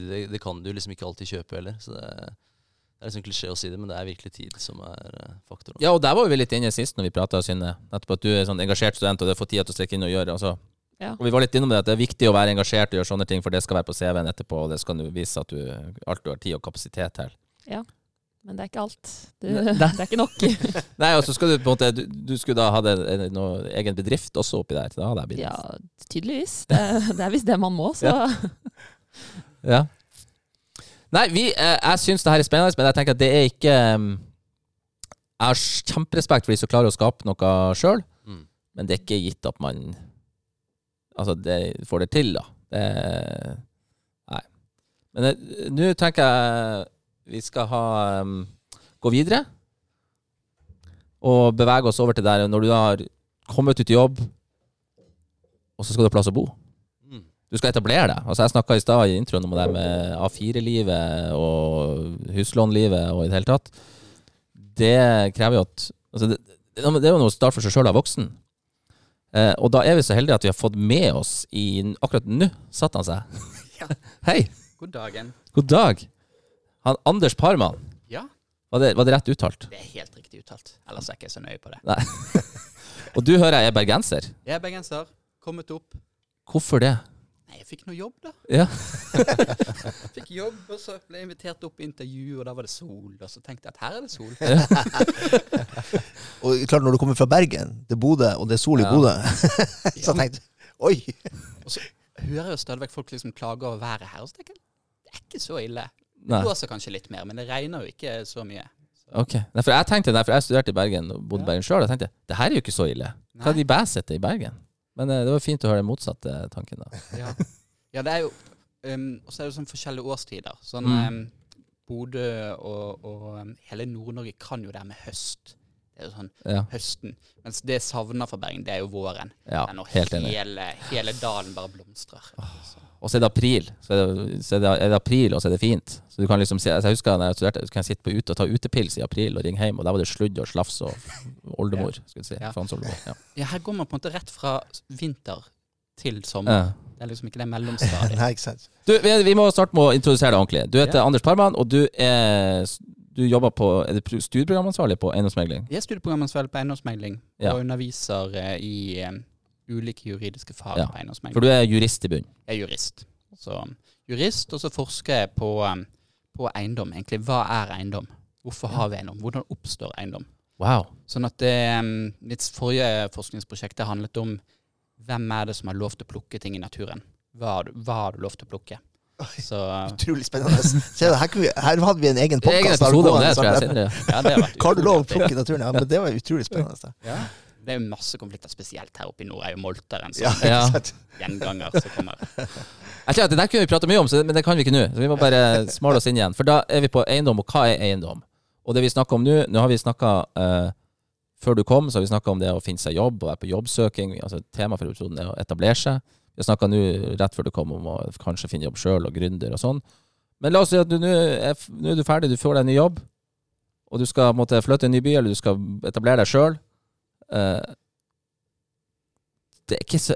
det, det, kan du liksom ikke alltid kjøpe heller. Så det, det er liksom klisjé å si det, men det er virkelig tid som er uh, faktoren. Ja, og der var vi litt inne sist når vi prata, Synne. Nettopp at du er sånn engasjert student, og du har fått tid til å strekke inn og gjøre. Altså. Ja. Og vi var litt innom det at det er viktig å være engasjert og gjøre sånne ting, for det skal være på CV-en etterpå, og det skal du vise at du alltid har tid og kapasitet til. Ja. Men det er ikke alt. Det, *laughs* det er ikke nok. *laughs* Nei, og så skal du på en måte Du, du skulle da ha noe egen bedrift også oppi der? Da hadde jeg blitt Ja, tydeligvis. Det, det er visst det man må, så ja. *laughs* Ja. Nei, vi, eh, jeg syns det her er spennende, men jeg tenker at det er ikke Jeg har kjemperespekt for de som klarer å skape noe sjøl, mm. men det er ikke gitt at man Altså, det får det til, da. Det Nei. Men eh, nå tenker jeg vi skal ha um, gå videre. Og bevege oss over til der når du har kommet ut i jobb, og så skal du ha plass å bo. Du skal etablere deg. Altså Jeg snakka i stad i introen om det med A4-livet og huslånlivet og i det hele tatt. Det krever jo at altså det, det er jo noe å starte for seg sjøl av voksen. Eh, og da er vi så heldige at vi har fått med oss i Akkurat nå satte han seg. *laughs* Ja. Hei, God dagen. god dag. Han Anders Parman. Ja, Var det, var det rett uttalt? det er helt riktig uttalt. Ellers er jeg ikke så nøye på det. Nei. *laughs* og du hører jeg er bergenser. Jeg er bergenser. Kommet opp. Hvorfor det? Nei, jeg fikk noe jobb, da. Ja. *laughs* Fikk jobb, og så ble jeg invitert opp i intervju, og da var det sol. Og så tenkte jeg at her er det sol. *laughs* Og klart, når du kommer fra Bergen til Bodø, og det er sol i Ja. Bodø, *laughs* så men tenkte jeg Oi! så hører jo stadig vekk folk liksom klage over været her. Og så tenker jeg det er ikke så ille. Det blåser kanskje litt mer, men det regner jo ikke så mye. Ok. Nei, for jeg tenkte, nei, for jeg studerte i Bergen og bodde i Ja. Bergen sjøl. Jeg tenkte det her er jo ikke så ille. Hva er de bæsete i Bergen? Men eh, det var fint å høre den motsatte tanken. da. *laughs* Ja, ja det er jo um, Og så er det sånn forskjellige årstider. Sånn Mm. um, Bodø og, og um, hele Nord-Norge kan jo det med høst. Det er jo sånn Ja, høsten. Mens det jeg savner fra Bergen, det er jo våren. ja Det er når helt enig. hele, hele dalen bare blomstrer. Så. Og så er det april. Så er det, så er det, er det april, og så er det fint. Så du kan liksom se, altså Jeg husker da jeg studerte, så kan jeg sitte på ute og ta utepils i april og ringe hjem, og der var det sludd og slafs og *laughs* oldemor. Skal vi si. Ja. Oldemor. Ja. Ja, her går man på en måte rett fra vinter til sommer. Ja. Det er liksom ikke det mellomstadiet. *laughs* Nei, ikke sant. Du, vi, vi må starte med å introdusere deg ordentlig. Du heter Ja. Anders Parman, og du er du jobber på Er det pro- studieprogramansvarlig på eiendomsmegling? Jeg er studieprogrammansvarlig på eiendomsmegling Ja. og underviser eh, i eh, ulike juridiske fag Ja. på eiendomsmegling. For du er jurist i bunn. Jeg er jurist. Så jurist, og så forsker jeg på, um, på eiendom. Egentlig, hva er eiendom? Hvorfor har vi eiendom? Hvordan oppstår eiendom? Wow. Sånn at det, um, Mitt forrige forskningsprosjekt handlet om hvem er det som har lov til å plukke ting i naturen? Hva hva har du lov til å plukke? Så Utrolig spennende. Se, her, kunne vi, her hadde vi en egen podkast. ja, det har vært Hva har du lov å utrolig plukke i naturen? Ja, men det var utrolig spennende. Ja. Det er masse konflikter, spesielt her oppe i nord. er jo Molter en Ja, sånn Ja. gjenganger som kommer. Jeg tror at Det der kunne vi prate mye om, men det kan vi ikke nå. Så vi må bare smale oss inn igjen. For da er vi på eiendom, og hva er eiendom? Og det vi snakker om nå Nå har vi snakka uh, Før du kom, så har vi snakka om det å finne seg jobb og være på jobbsøking. Altså Temaet for episoden er å etablere seg. Har snakka nå rett før du kom om å kanskje finne jobb sjøl og gründer og sånn. Men la oss si at du nå er, er du ferdig, du får deg en ny jobb, og du skal måtte flytte til en ny by, eller du skal etablere deg sjøl. det er ikke så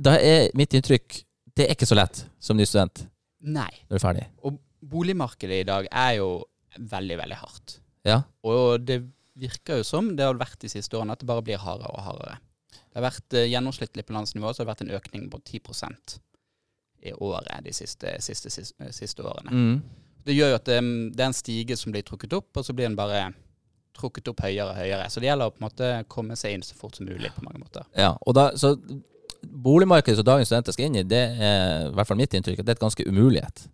Da er mitt inntrykk det er ikke så lett som ny student Nei. når du er ferdig. Og boligmarkedet i dag er jo veldig, veldig hardt. Ja. Og det virker jo som det har vært de siste årene, at det bare blir hardere og hardere. Det har vært eh, gjennomsnittlig på landsnivå så har det vært en økning på 10% i året de siste, siste, siste, siste årene. Mm. Det gjør jo at det, det er en stige som blir trukket opp, og så blir den bare trukket opp høyere og høyere. Så det gjelder å på en måte komme seg inn så fort som mulig på mange måter. Ja, og da, så boligmarkedet som dagens studenter skal inn i, det er i hvert fall mitt inntrykk at det er et ganske umulighet.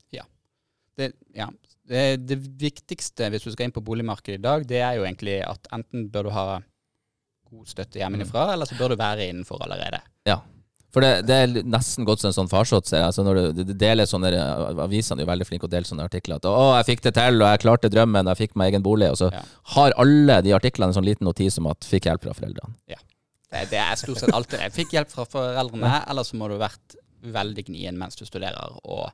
Det, ja. det, det viktigste hvis du skal inn på boligmarkedet i dag, det er jo egentlig at enten bør du ha god støtte hjemmefra, eller så bør du være innenfor allerede. Ja. For det, det er nesten gått som en sånn farsott. Altså når du, du deler sånne, Avisene er jo veldig flinke å dele sånne artikler. At 'Å, jeg fikk det til, og jeg klarte drømmen, og jeg fikk meg egen bolig.' Og så Ja. har alle de artiklene en sånn liten notis om at 'fikk hjelp fra foreldrene'. Det, det er stort sett alltid det. Fikk hjelp fra foreldrene, eller så må du ha vært veldig gnien mens du studerer, og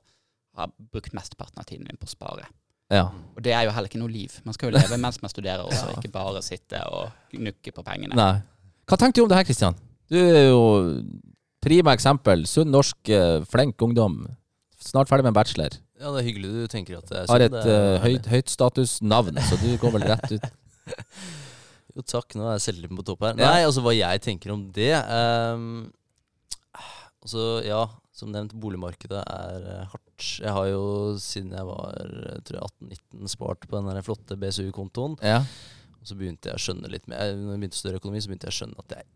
har brukt mesteparten av tiden din på å spare. Ja. Og det er jo heller ikke noe liv. Man skal jo leve mens man studerer også, ikke bare sitte og gnukke på pengene. Nei. Hva tenkte du om det her, Kristian? Du er jo prima eksempel. Sunn, norsk, eh, flink ungdom. Snart ferdig med en bachelor. Ja, det er hyggelig du tenker at det er Har sånn. et er uh, høyt, høyt statusnavn, så du går vel rett ut. *laughs* Jo, takk. Nå er selvtilliten på topp her. Ja. Nei, altså hva jeg tenker om det um, Altså, ja, som nevnt, boligmarkedet er eh, hardt. Jeg har jo siden jeg var tror jeg 18-19 spart på den flotte BSU-kontoen. Ja. Og så begynte jeg å skjønne litt mer Når jeg begynte å studere økonomi, så begynte jeg å skjønne at er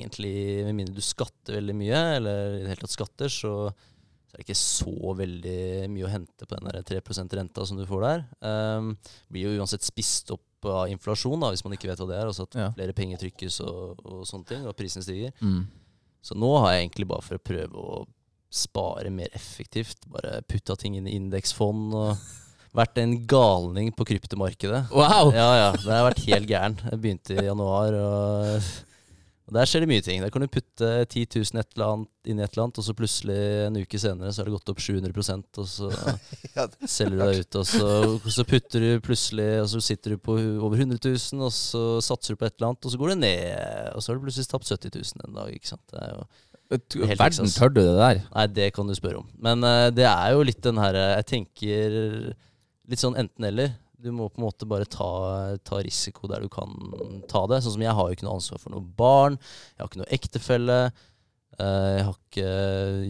egentlig Med mindre du skatter veldig mye, eller i det hele tatt skatter, så, så er det ikke så veldig mye å hente på den der 3% renta som du får der. Um, blir jo uansett spist opp av inflasjon, da, hvis man ikke vet hva det er. Altså at Ja. flere penger trykkes og, og sånne ting, og prisen stiger. Mm. Så nå har jeg egentlig bare for å prøve å spare mer effektivt, bare putta ting inn i indeksfond og vært en galning på kryptomarkedet. Wow! Ja, ja. Det har vært helt gæren. Jeg begynte i januar og Og Der skjer det mye ting. Der kan du putte 10 000 et eller annet, inn i et eller annet, og så plutselig en uke senere så har det gått opp 700% og så *laughs* Ja, selger du deg ut, og så, så putter du plutselig Og så sitter du på over 100 000, og så satser du på et eller annet, og så går det ned, og så har du plutselig tapt 70 000 en dag. ikke sant? Det er jo Helt Verden, tør du det der? Nei, det kan du spørre om. Men uh, det er jo litt den her eh, Jeg tenker litt sånn enten-eller. Du må på en måte bare ta, ta risiko der du kan ta det. Sånn som jeg har jo ikke noe ansvar for noe barn. Jeg har ikke noe ektefelle. eh, jeg har ikke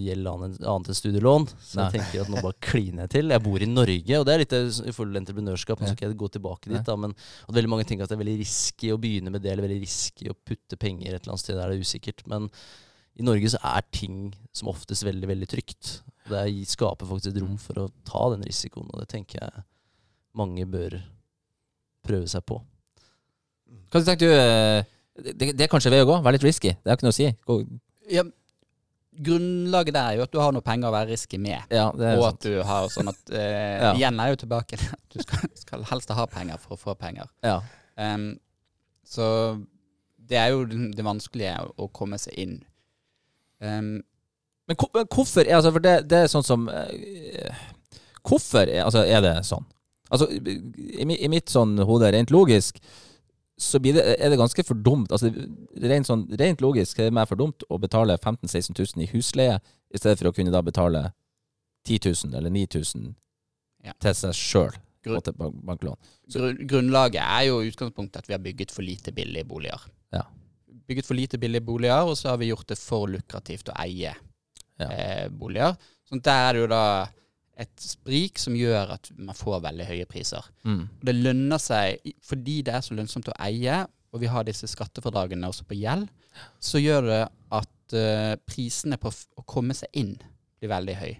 gjeld annet, enn studielån. Så Nei. jeg tenker at nå bare kliner jeg til. Jeg bor i Norge, og det er litt i forhold til entreprenørskap. Nå skal ikke jeg gå tilbake dit, da, men at veldig mange tenker at det er veldig risky å begynne med det, eller veldig risky å putte penger et eller annet sted der det er usikkert. Men i Norge så er ting som oftest veldig, veldig trygt. Det er, skaper faktisk et rom for å ta den risikoen, og det tenker jeg mange bør prøve seg på. Hva tenker du? eh, Det, det er kanskje vei å gå? Være litt risky? Det har ikke noe å si. Gå, Ja, grunnlaget der er jo at du har noe penger å være risky med. ja, det er Og sant. at du har sånn at eh, *laughs* Ja. Igjen er jo tilbake til at du skal, skal helst ha penger for å få penger. Ja. Um, så det er jo det vanskelige å komme seg inn. Em, Men, hvor- men hvorfor er altså, For det, det er sånn som uh, Hvorfor er, altså, er det sånn? Altså, i, I mitt sånn hode, rent logisk, så blir det, er det ganske for dumt. Altså, rent, sånn, rent logisk er det meg for dumt å betale 15 000-16 000 i husleie, i stedet for å kunne da betale 10 000 eller 9000 Ja. til seg sjøl Grunn- banklån. Så, grunnlaget er jo utgangspunktet at vi har bygget for lite billige boliger. Bygget for lite billige boliger, og så har vi gjort det for lukrativt å eie Ja. eh, boliger. At der er det jo da et sprik som gjør at man får veldig høye priser. Mm. Og det lønner seg, fordi det er så lønnsomt å eie, og vi har disse skattefradragene også på gjeld, så gjør det at uh, prisene på å komme seg inn blir veldig høy.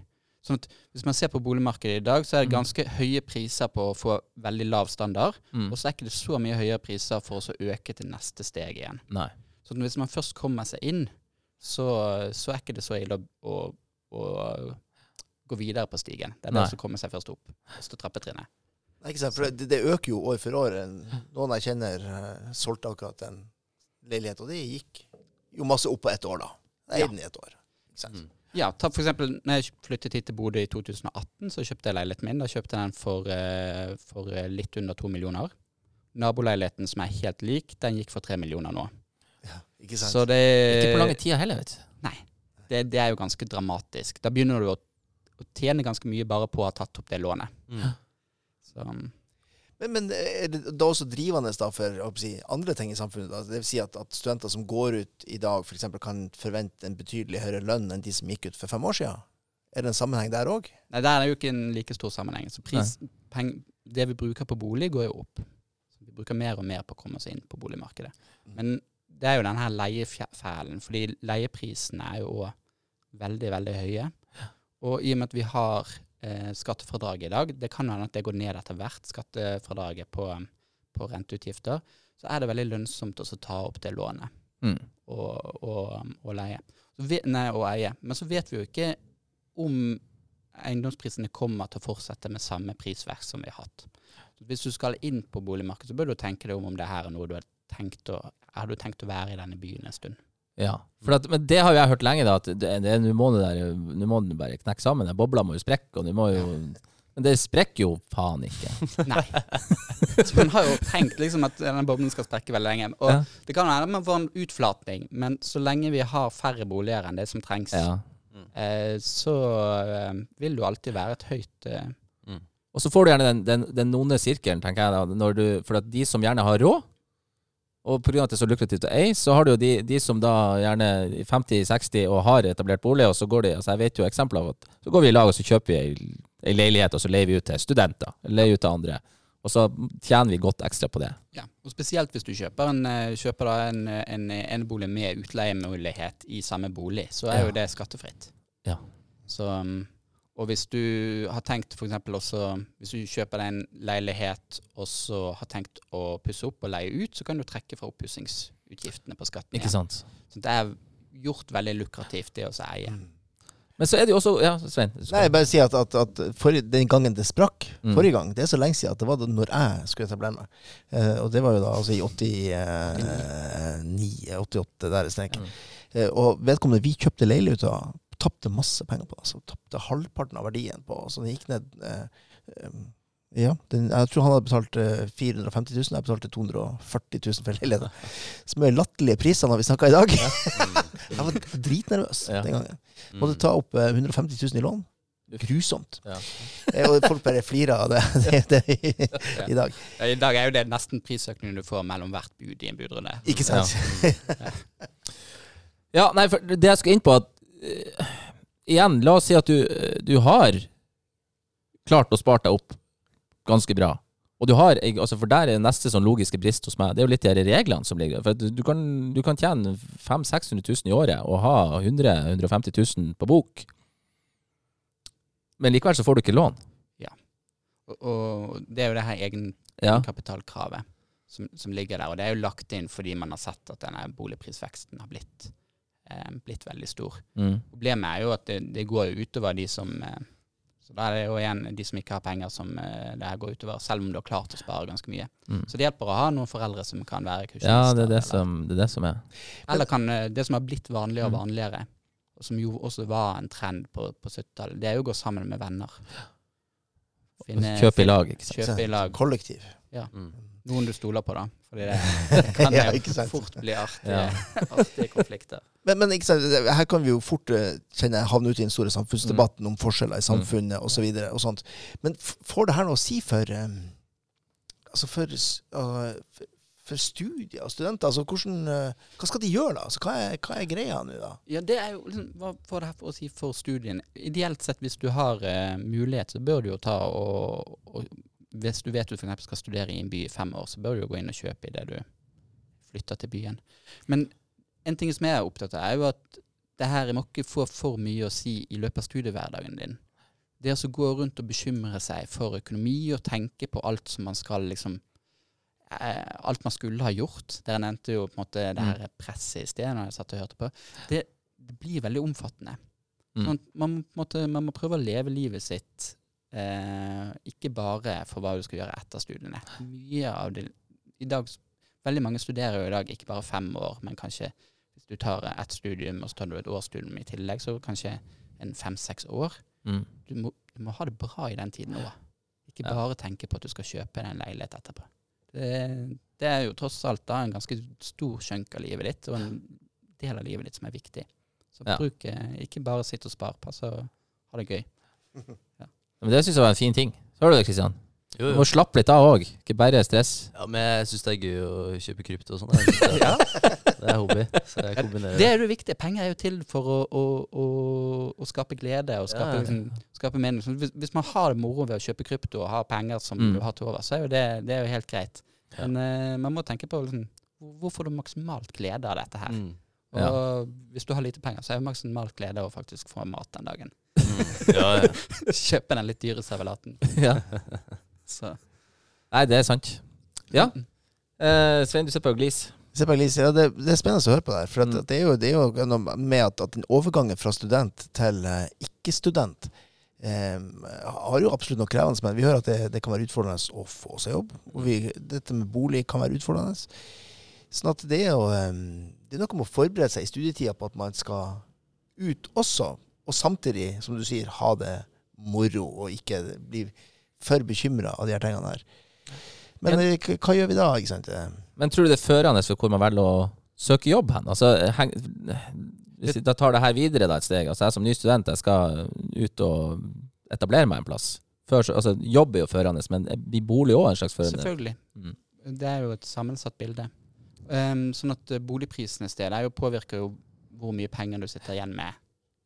Sånn at Hvis man ser på boligmarkedet i dag, så er det Mm. ganske høye priser på å få veldig lav standard. Mm. Og så er ikke det så mye høyere priser for å øke til neste steg igjen. Nei. Så hvis man først kommer seg inn, så, så er ikke det så ille å, å, å gå videre på stigen. Det er det som kommer seg først opp. Første trappetrinnet. Nei, ikke sant? For det, det øker jo år for år. Noen jeg kjenner, eh, solgte akkurat en leilighet, og det gikk jo masse opp på ett år, da. Jeg Ja. eide den i et år. Ikke sant? Mm. Ja, ta for eksempel, når jeg flyttet hit til Bodø i 2018, så kjøpte jeg leiligheten min. Da kjøpte jeg den for, eh, for eh, litt under to millioner. Naboleiligheten som er helt lik, den gikk for tre millioner nå. Ikke sant? Så det, Ikke på lange tida heller, vet du. det, det er jo ganske dramatisk. Da begynner du å, å tjene ganske mye bare på å ha tatt opp det lånet. Mm. Så, Men, men er det da også drivende da for å si, andre ting i samfunnet? Da? Det vil si at, at studenter som går ut i dag, f.eks. kan forvente en betydelig høyere lønn enn de som gikk ut for fem år siden? Er det en sammenheng der òg? nei, der er jo ikke en like stor sammenheng. Så pris, peng, det vi bruker på bolig, går jo opp. Så vi bruker mer og mer på å komme oss inn på boligmarkedet. Men det er jo den her leiefælen, fordi leieprisene er jo veldig, veldig høye. Og i og med at vi har eh, skattefradrag i dag, det kan hende at det går ned etter hvert, skattefradraget på, på renteutgifter, så er det veldig lønnsomt å ta opp det lånet Mm. og, og, og leie. Så vi, nei, og eie. Men så vet vi jo ikke om eiendomsprisene kommer til å fortsette med samme prisvekst som vi har hatt. Så hvis du skal inn på boligmarkedet, så bør du tenke deg om om det her er noe du har tenkt å, har jo tenkt å være i denne byen en stund. Ja, at, men det har jo jeg hørt lenge, da, at nå må den bare knekke sammen. Den bobla må jo sprekke, og du må jo Men det sprekker jo faen ikke. *laughs* Nei. Så man har jo tenkt liksom at denne boblen skal sprekke veldig lenge. Og Ja. det kan være man får en utflatning, men så lenge vi har færre boliger enn det som trengs, Ja. eh, så eh, vil du alltid være et høyt eh, Og så får du gjerne den, den, den onde sirkelen, tenker jeg da. Du, for de som gjerne har råd, og pga. at det er så lukrativt å eie, så har du jo de, de som da gjerne er 50-60 og har etablert bolig, og så går de altså Jeg vet jo eksempler av at så går vi i lag og så kjøper vi ei, ei leilighet, og så leier vi ut til studenter. Leier ut til andre. Og så tjener vi godt ekstra på det. Ja, og spesielt hvis du kjøper en, eh, kjøper da en, en bolig med utleiemulighet i samme bolig, så er Ja. jo det skattefritt. Ja. Så, um, og hvis du har tenkt eksempel også, hvis du kjøper deg en leilighet og så har tenkt å pusse opp og leie ut, så kan du trekke fra oppussingsutgiftene på skatten. Ikke sant? Så det er gjort veldig lukrativt det å eie. Mm. Men så er det jo også Ja, Svein. Nei, jeg bare si at, at, at for, den gangen det sprakk, Mm. forrige gang, det er så lenge siden at det var da når jeg skulle etablere meg. Uh, og det var jo da altså i 89, 88, der er streken. Mm. Eh, og vedkommende vi kjøpte leilighet av, tapte masse penger på. Altså, tapte halvparten av verdien på. Så den gikk ned eh, eh, ja, den, jeg tror han hadde betalt eh, 450 000, jeg betalte 240 000 for leiligheten. Som er latterlige priser når vi snakker i dag. *laughs* jeg var dritnervøs Ja. den gangen. Mm. Måtte ta opp eh, 150 000 i lån. Grusomt. Ja. Eh, Og folk bare flirer av det, *laughs* det, det i, i dag. Ja, I dag er jo det nesten prisøkningen du får mellom hvert bud i en budrunde. Ikke sant? Ja, nei, for det jeg skal inn på at eh, Igjen, la oss si at du, du har klart å spare deg opp ganske bra. Og du har, altså for der er neste sånn logiske brist hos meg. Det er jo litt de reglene som ligger. For du kan, du kan tjene 500 600 000 i året og ha 100 150 000 på bok. Men likevel så får du ikke lån. Og, og det er jo det her egenkapitalkravet Ja. som, som ligger der. Og det er jo lagt inn fordi man har sett at denne boligprisveksten har blitt, blitt veldig stor. Mm. Problemet er jo at det, det går utover de som eh, Så da er det jo igjen de som ikke har penger, som eh, det her går utover, selv om du har klart å spare ganske mye. Mm. Så det hjelper å ha noen foreldre som kan være kursjonister. Ja, det er det, eller- som, det er det som er. Eller kan, eh, det som har blitt vanligere og Mm. vanligere, og som jo også var en trend på, på 70-tallet, det er jo å gå sammen med venner. Finne- Kjøpe i lag, ikke sant. Kjøpe i lag. Kollektiv. Mm. Noen du stoler på, da. Fordi det *laughs* kan Ja, jo ikke sant. fort bli artige, Ja. *laughs* artige konflikter. Men, men ikke sant, her kan vi jo fort eh, kjenne, havne ut i den store samfunnsdebatten om forskjeller i samfunnet og så videre og sånt. Men får det her noe å si for um, Altså for, uh, for, for studier og studenter? Altså hvordan, eh, hva skal de gjøre, da? Altså, hva, er, hva er greia nå, da? Ja, det er jo liksom, Hva får det her for å si for studien? Ideelt sett, hvis du har eh, mulighet, så bør du jo ta og, og Hvis du vet du f.eks. skal studere i en by i fem år, så bør du jo gå inn og kjøpe idet du flytter til byen. Men en ting som jeg er opptatt av, er jo at det her må ikke få for mye å si i løpet av studiehverdagen din. Det å gå rundt og bekymre seg for økonomi og tenke på alt som man skal liksom eh, Alt man skulle ha gjort. Dere nevnte jo på en måte det her presset i sted når jeg satt og hørte på. Det, det blir veldig omfattende. Mm. Man, man, må måte, man må prøve å leve livet sitt ikke bare for hva du skal gjøre etter studiene. Mye av det i dag, Veldig mange studerer jo i dag ikke bare fem år, men kanskje hvis du tar ett studium og så tar du et årsstudium i tillegg, så kanskje en fem-seks år. Mm. Du må, du må ha det bra i den tiden òg. Ikke Ja. bare tenke på at du skal kjøpe deg en leilighet etterpå. Det, det er jo tross alt da en ganske stor skjønk av livet ditt, og en del av livet ditt som er viktig. Så Ja. bruk eh, ikke bare sitt og spar, pass og ha det gøy. *laughs* Men det syns jeg var en fin ting. Så har du det, Kristian. Jo, Du må slappe litt av òg, ikke bare stress. Ja, men jeg syns det er gøy å kjøpe krypto og sånn. jeg Det, *laughs* er- det er hobby. Så jeg kombinerer Det er jo viktig. Penger er jo til for å, å, å, å skape glede og skape, Ja. ja. skape mening. Hvis, hvis man har det moro ved å kjøpe krypto og har penger som Mm. du har til over, så er jo det, det er jo helt greit. Ja. Men uh, man må tenke på liksom, hvor, hvor får du maksimalt glede av dette her. Mm. Ja. Og hvis du har lite penger, så er jo maksimalt glede å faktisk få mat den dagen. Mm. Ja, ja. *laughs* Kjøpe den litt dyre servelaten. *laughs* ja. Så. Nei, det er sant. Ja. Eh, Svein, du ser på glis. Se på Elise, ja, det, det er spennende å høre på det her. For at, Mm. det, er jo, det er jo noe med at, at den overgangen fra student til uh, ikke-student eh, har jo absolutt noe krevende. Men vi hører at det, det kan være utfordrende å få seg jobb. Og vi, dette med bolig kan være utfordrende. Sånn at det er jo eh, Det er noe med å forberede seg i studietida på at man skal ut også. Og samtidig, som du sier, ha det moro, og ikke bli for bekymra av de her tingene her. Men men hva gjør vi da? ikke sant? Eh, Men tror du det er førende for hvor man velger å søke jobb hen? Altså, heng, hvis jeg da tar det her videre da et steg. Altså, jeg som ny student jeg skal ut og etablere meg en plass. Før, altså, jobb er jo førende, men blir bolig òg en slags førende? Selvfølgelig. Mm. Det er jo et sammensatt bilde. Um, sånn at eh, boligprisene stedet jo påvirker jo hvor mye penger du sitter igjen med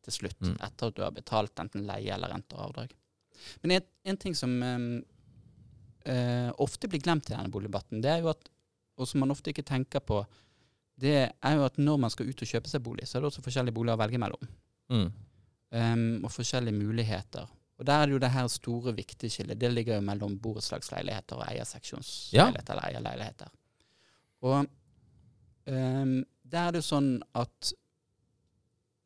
til slutt, Mm. etter at du har betalt enten leie eller renter og avdrag. Men en, en ting som um, uh, ofte blir glemt i denne boligdebatten, det er jo at, og som man ofte ikke tenker på, det er jo at når man skal ut og kjøpe seg bolig, så er det også forskjellige boliger å velge mellom. Mm. Um, og forskjellige muligheter. Og der er det jo det her store, viktige skillet. Det ligger jo mellom borettslagsleiligheter og eierseksjonsleiligheter eller eierleiligheter. Og um, der er det jo sånn at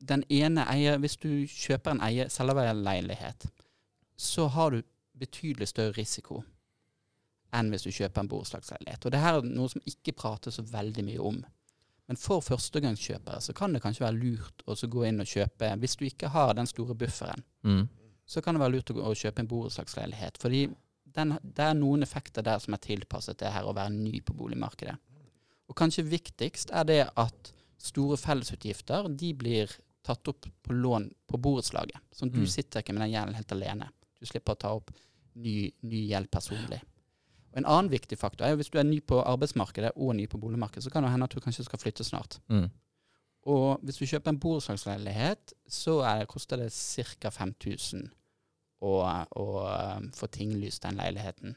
den ene eier Hvis du kjøper en eier, selger en leilighet, så har du betydelig større risiko enn hvis du kjøper en borettslagsleilighet. Og det her er noe som ikke prates så veldig mye om. Men for førstegangskjøpere så kan det kanskje være lurt å gå inn og kjøpe Hvis du ikke har den store bufferen, Mm. så kan det være lurt å, å kjøpe en borettslagsleilighet. Fordi den, det er noen effekter der som er tilpasset det her å være ny på boligmarkedet. Og kanskje viktigst er det at store fellesutgifter de blir tatt opp på lån på borettslaget. At du Mm. sitter ikke med den gjelden helt alene. Du slipper å ta opp ny, ny gjeld personlig. Og En annen viktig faktor er jo hvis du er ny på arbeidsmarkedet og ny på boligmarkedet, så kan det hende at du kanskje skal flytte snart. Mm. Og hvis du kjøper en borettslagsleilighet, så er, koster det ca. 5000 å, å um, få tinglyst den leiligheten.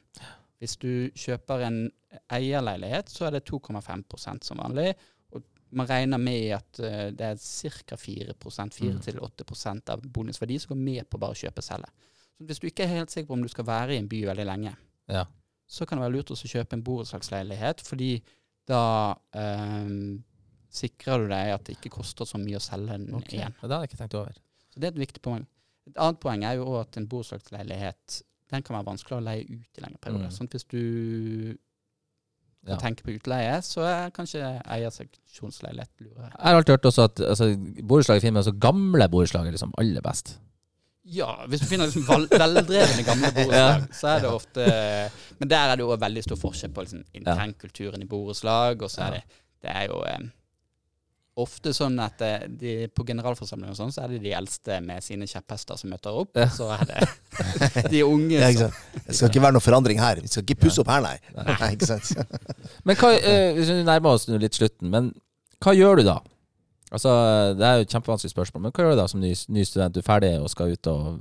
Hvis du kjøper en eierleilighet, så er det 2,5% som vanlig. Og man regner med at uh, det er ca. 4% 4-8% av boligens verdi som går med på bare å kjøpe og selge. Så hvis du ikke er helt sikker på om du skal være i en by veldig lenge, Ja. så kan det være lurt å kjøpe en borettslagsleilighet, fordi da um, sikrer du deg at det ikke koster så mye å selge den Ok. igjen. Det hadde jeg ikke tenkt over. Så det er et viktig poeng. Et annet poeng er jo at en borettslagsleilighet den kan være vanskelig å leie ut i lengre perioder. Mm. Sånn hvis du Ja. tenker på utleie, så er kanskje eierseksjonsleilighet lurere. Jeg har alltid hørt også at altså, borettslag i Finnmark, så gamle borettslag er liksom aller best. Ja, hvis du finner liksom veldrevne gamle *laughs* borettslag, så er det ofte Men der er det jo veldig stor forskjell på liksom, internkulturen i borettslag, og så er det Det er jo ofte sånn at eh, de, på generalforsamling og sånn, så er det de eldste med sine kjepphester som møter opp, Ja. og så er det *laughs* de unge Ja, som? Det skal ikke være noe forandring her. Vi skal ikke pusse opp her, nei. nei ikke sant? *laughs* Men hva, eh, hvis vi nærmer oss litt slutten, men hva gjør du da? Altså, Det er jo et kjempevanskelig spørsmål, men hva gjør du da som ny, ny student? Du er ferdig og skal ut og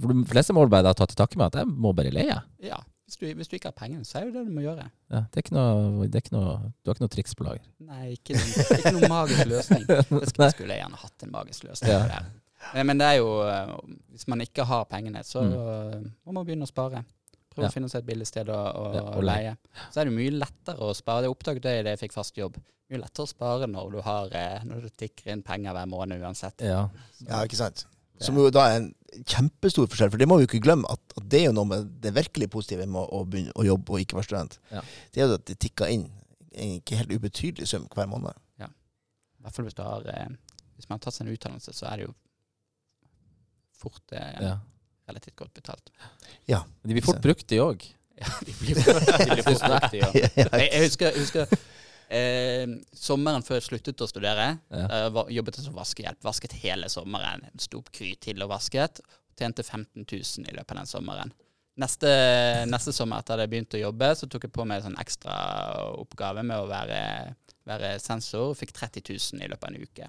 For De fleste må bare da ta til takke med at jeg må bare leie. Ja, hvis du, hvis du ikke har penger, så er jo det du må gjøre. Ja, det er ikke noe, det er ikke noe, du har ikke noe triks på lager. Nei, ikke, ikke noen magisk løsning. *laughs* Jeg skulle, jeg skulle gjerne hatt en magisk løsning. Ja. Men, men det er jo eh, Hvis man ikke har pengene, så Mm. eh, må man begynne å spare. Prøve Ja. å finne seg et billig sted å, å, Ja, å leie. Så er det mye lettere å spare. Det oppdaget jeg da jeg fikk fast jobb. Mye lettere å spare når du har eh, Når du tikker inn penger hver måned uansett. Ja. Ja, ikke sant? Som jo da er en kjempestor forskjell, for det må vi jo ikke glemme, at, at det er jo noe med det virkelig positive med å, begynne å jobbe og ikke være student. Ja. Det er jo at det tikker inn en ikke helt ubetydelig sum hver måned. Ja. I hvert fall hvis du har eh, Hvis man har tatt seg en utdannelse, så er det jo fort eh, ja. relativt godt betalt. Ja. Men de blir fort brukt, de òg. *laughs* Ja, de blir, de blir fort brukt, de òg. *laughs* Jeg, jeg husker, jeg husker eh, sommeren før jeg sluttet å studere. Ja. eh, jobbet jeg som vaskehjelp. Vasket hele sommeren. Sto opp kry til og vasket. Tjente 15 000 i løpet av den sommeren. Neste, neste sommer etter at jeg begynte å jobbe, så tok jeg på meg en sånn ekstra oppgave med å være, være sensor, fikk 30 000 i løpet av en uke.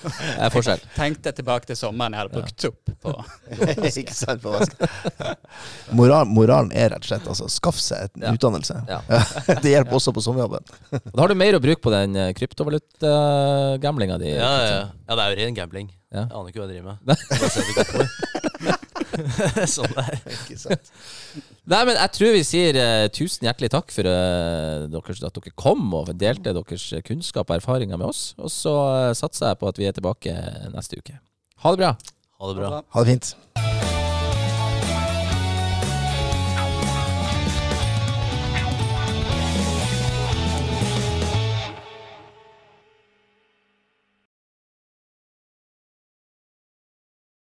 Det er forskjell. Tenkte tilbake til sommeren jeg hadde brukt opp på *laughs* ikke sant? På vask. *laughs* Moral, moralen er rett og slett altså, skaff seg en Ja. utdannelse. Ja. *laughs* det hjelper også på sommerjobben. Og Da har du mer å bruke på den kryptovalutagamblinga kryptovaluta-gamblinga di. Ja, ja, ja. ja, det er jo ren gambling. Ja. Jeg aner ikke hva jeg driver med. *laughs* Sånn det er. Ikke sant? Nei, men jeg tror vi sier eh, tusen hjertelig takk for eh, deres, at dere kom og delte deres kunnskap og erfaringer med oss. Og så eh, satser jeg på at vi er tilbake neste uke. Ha det bra. Ha det bra. Ha det fint.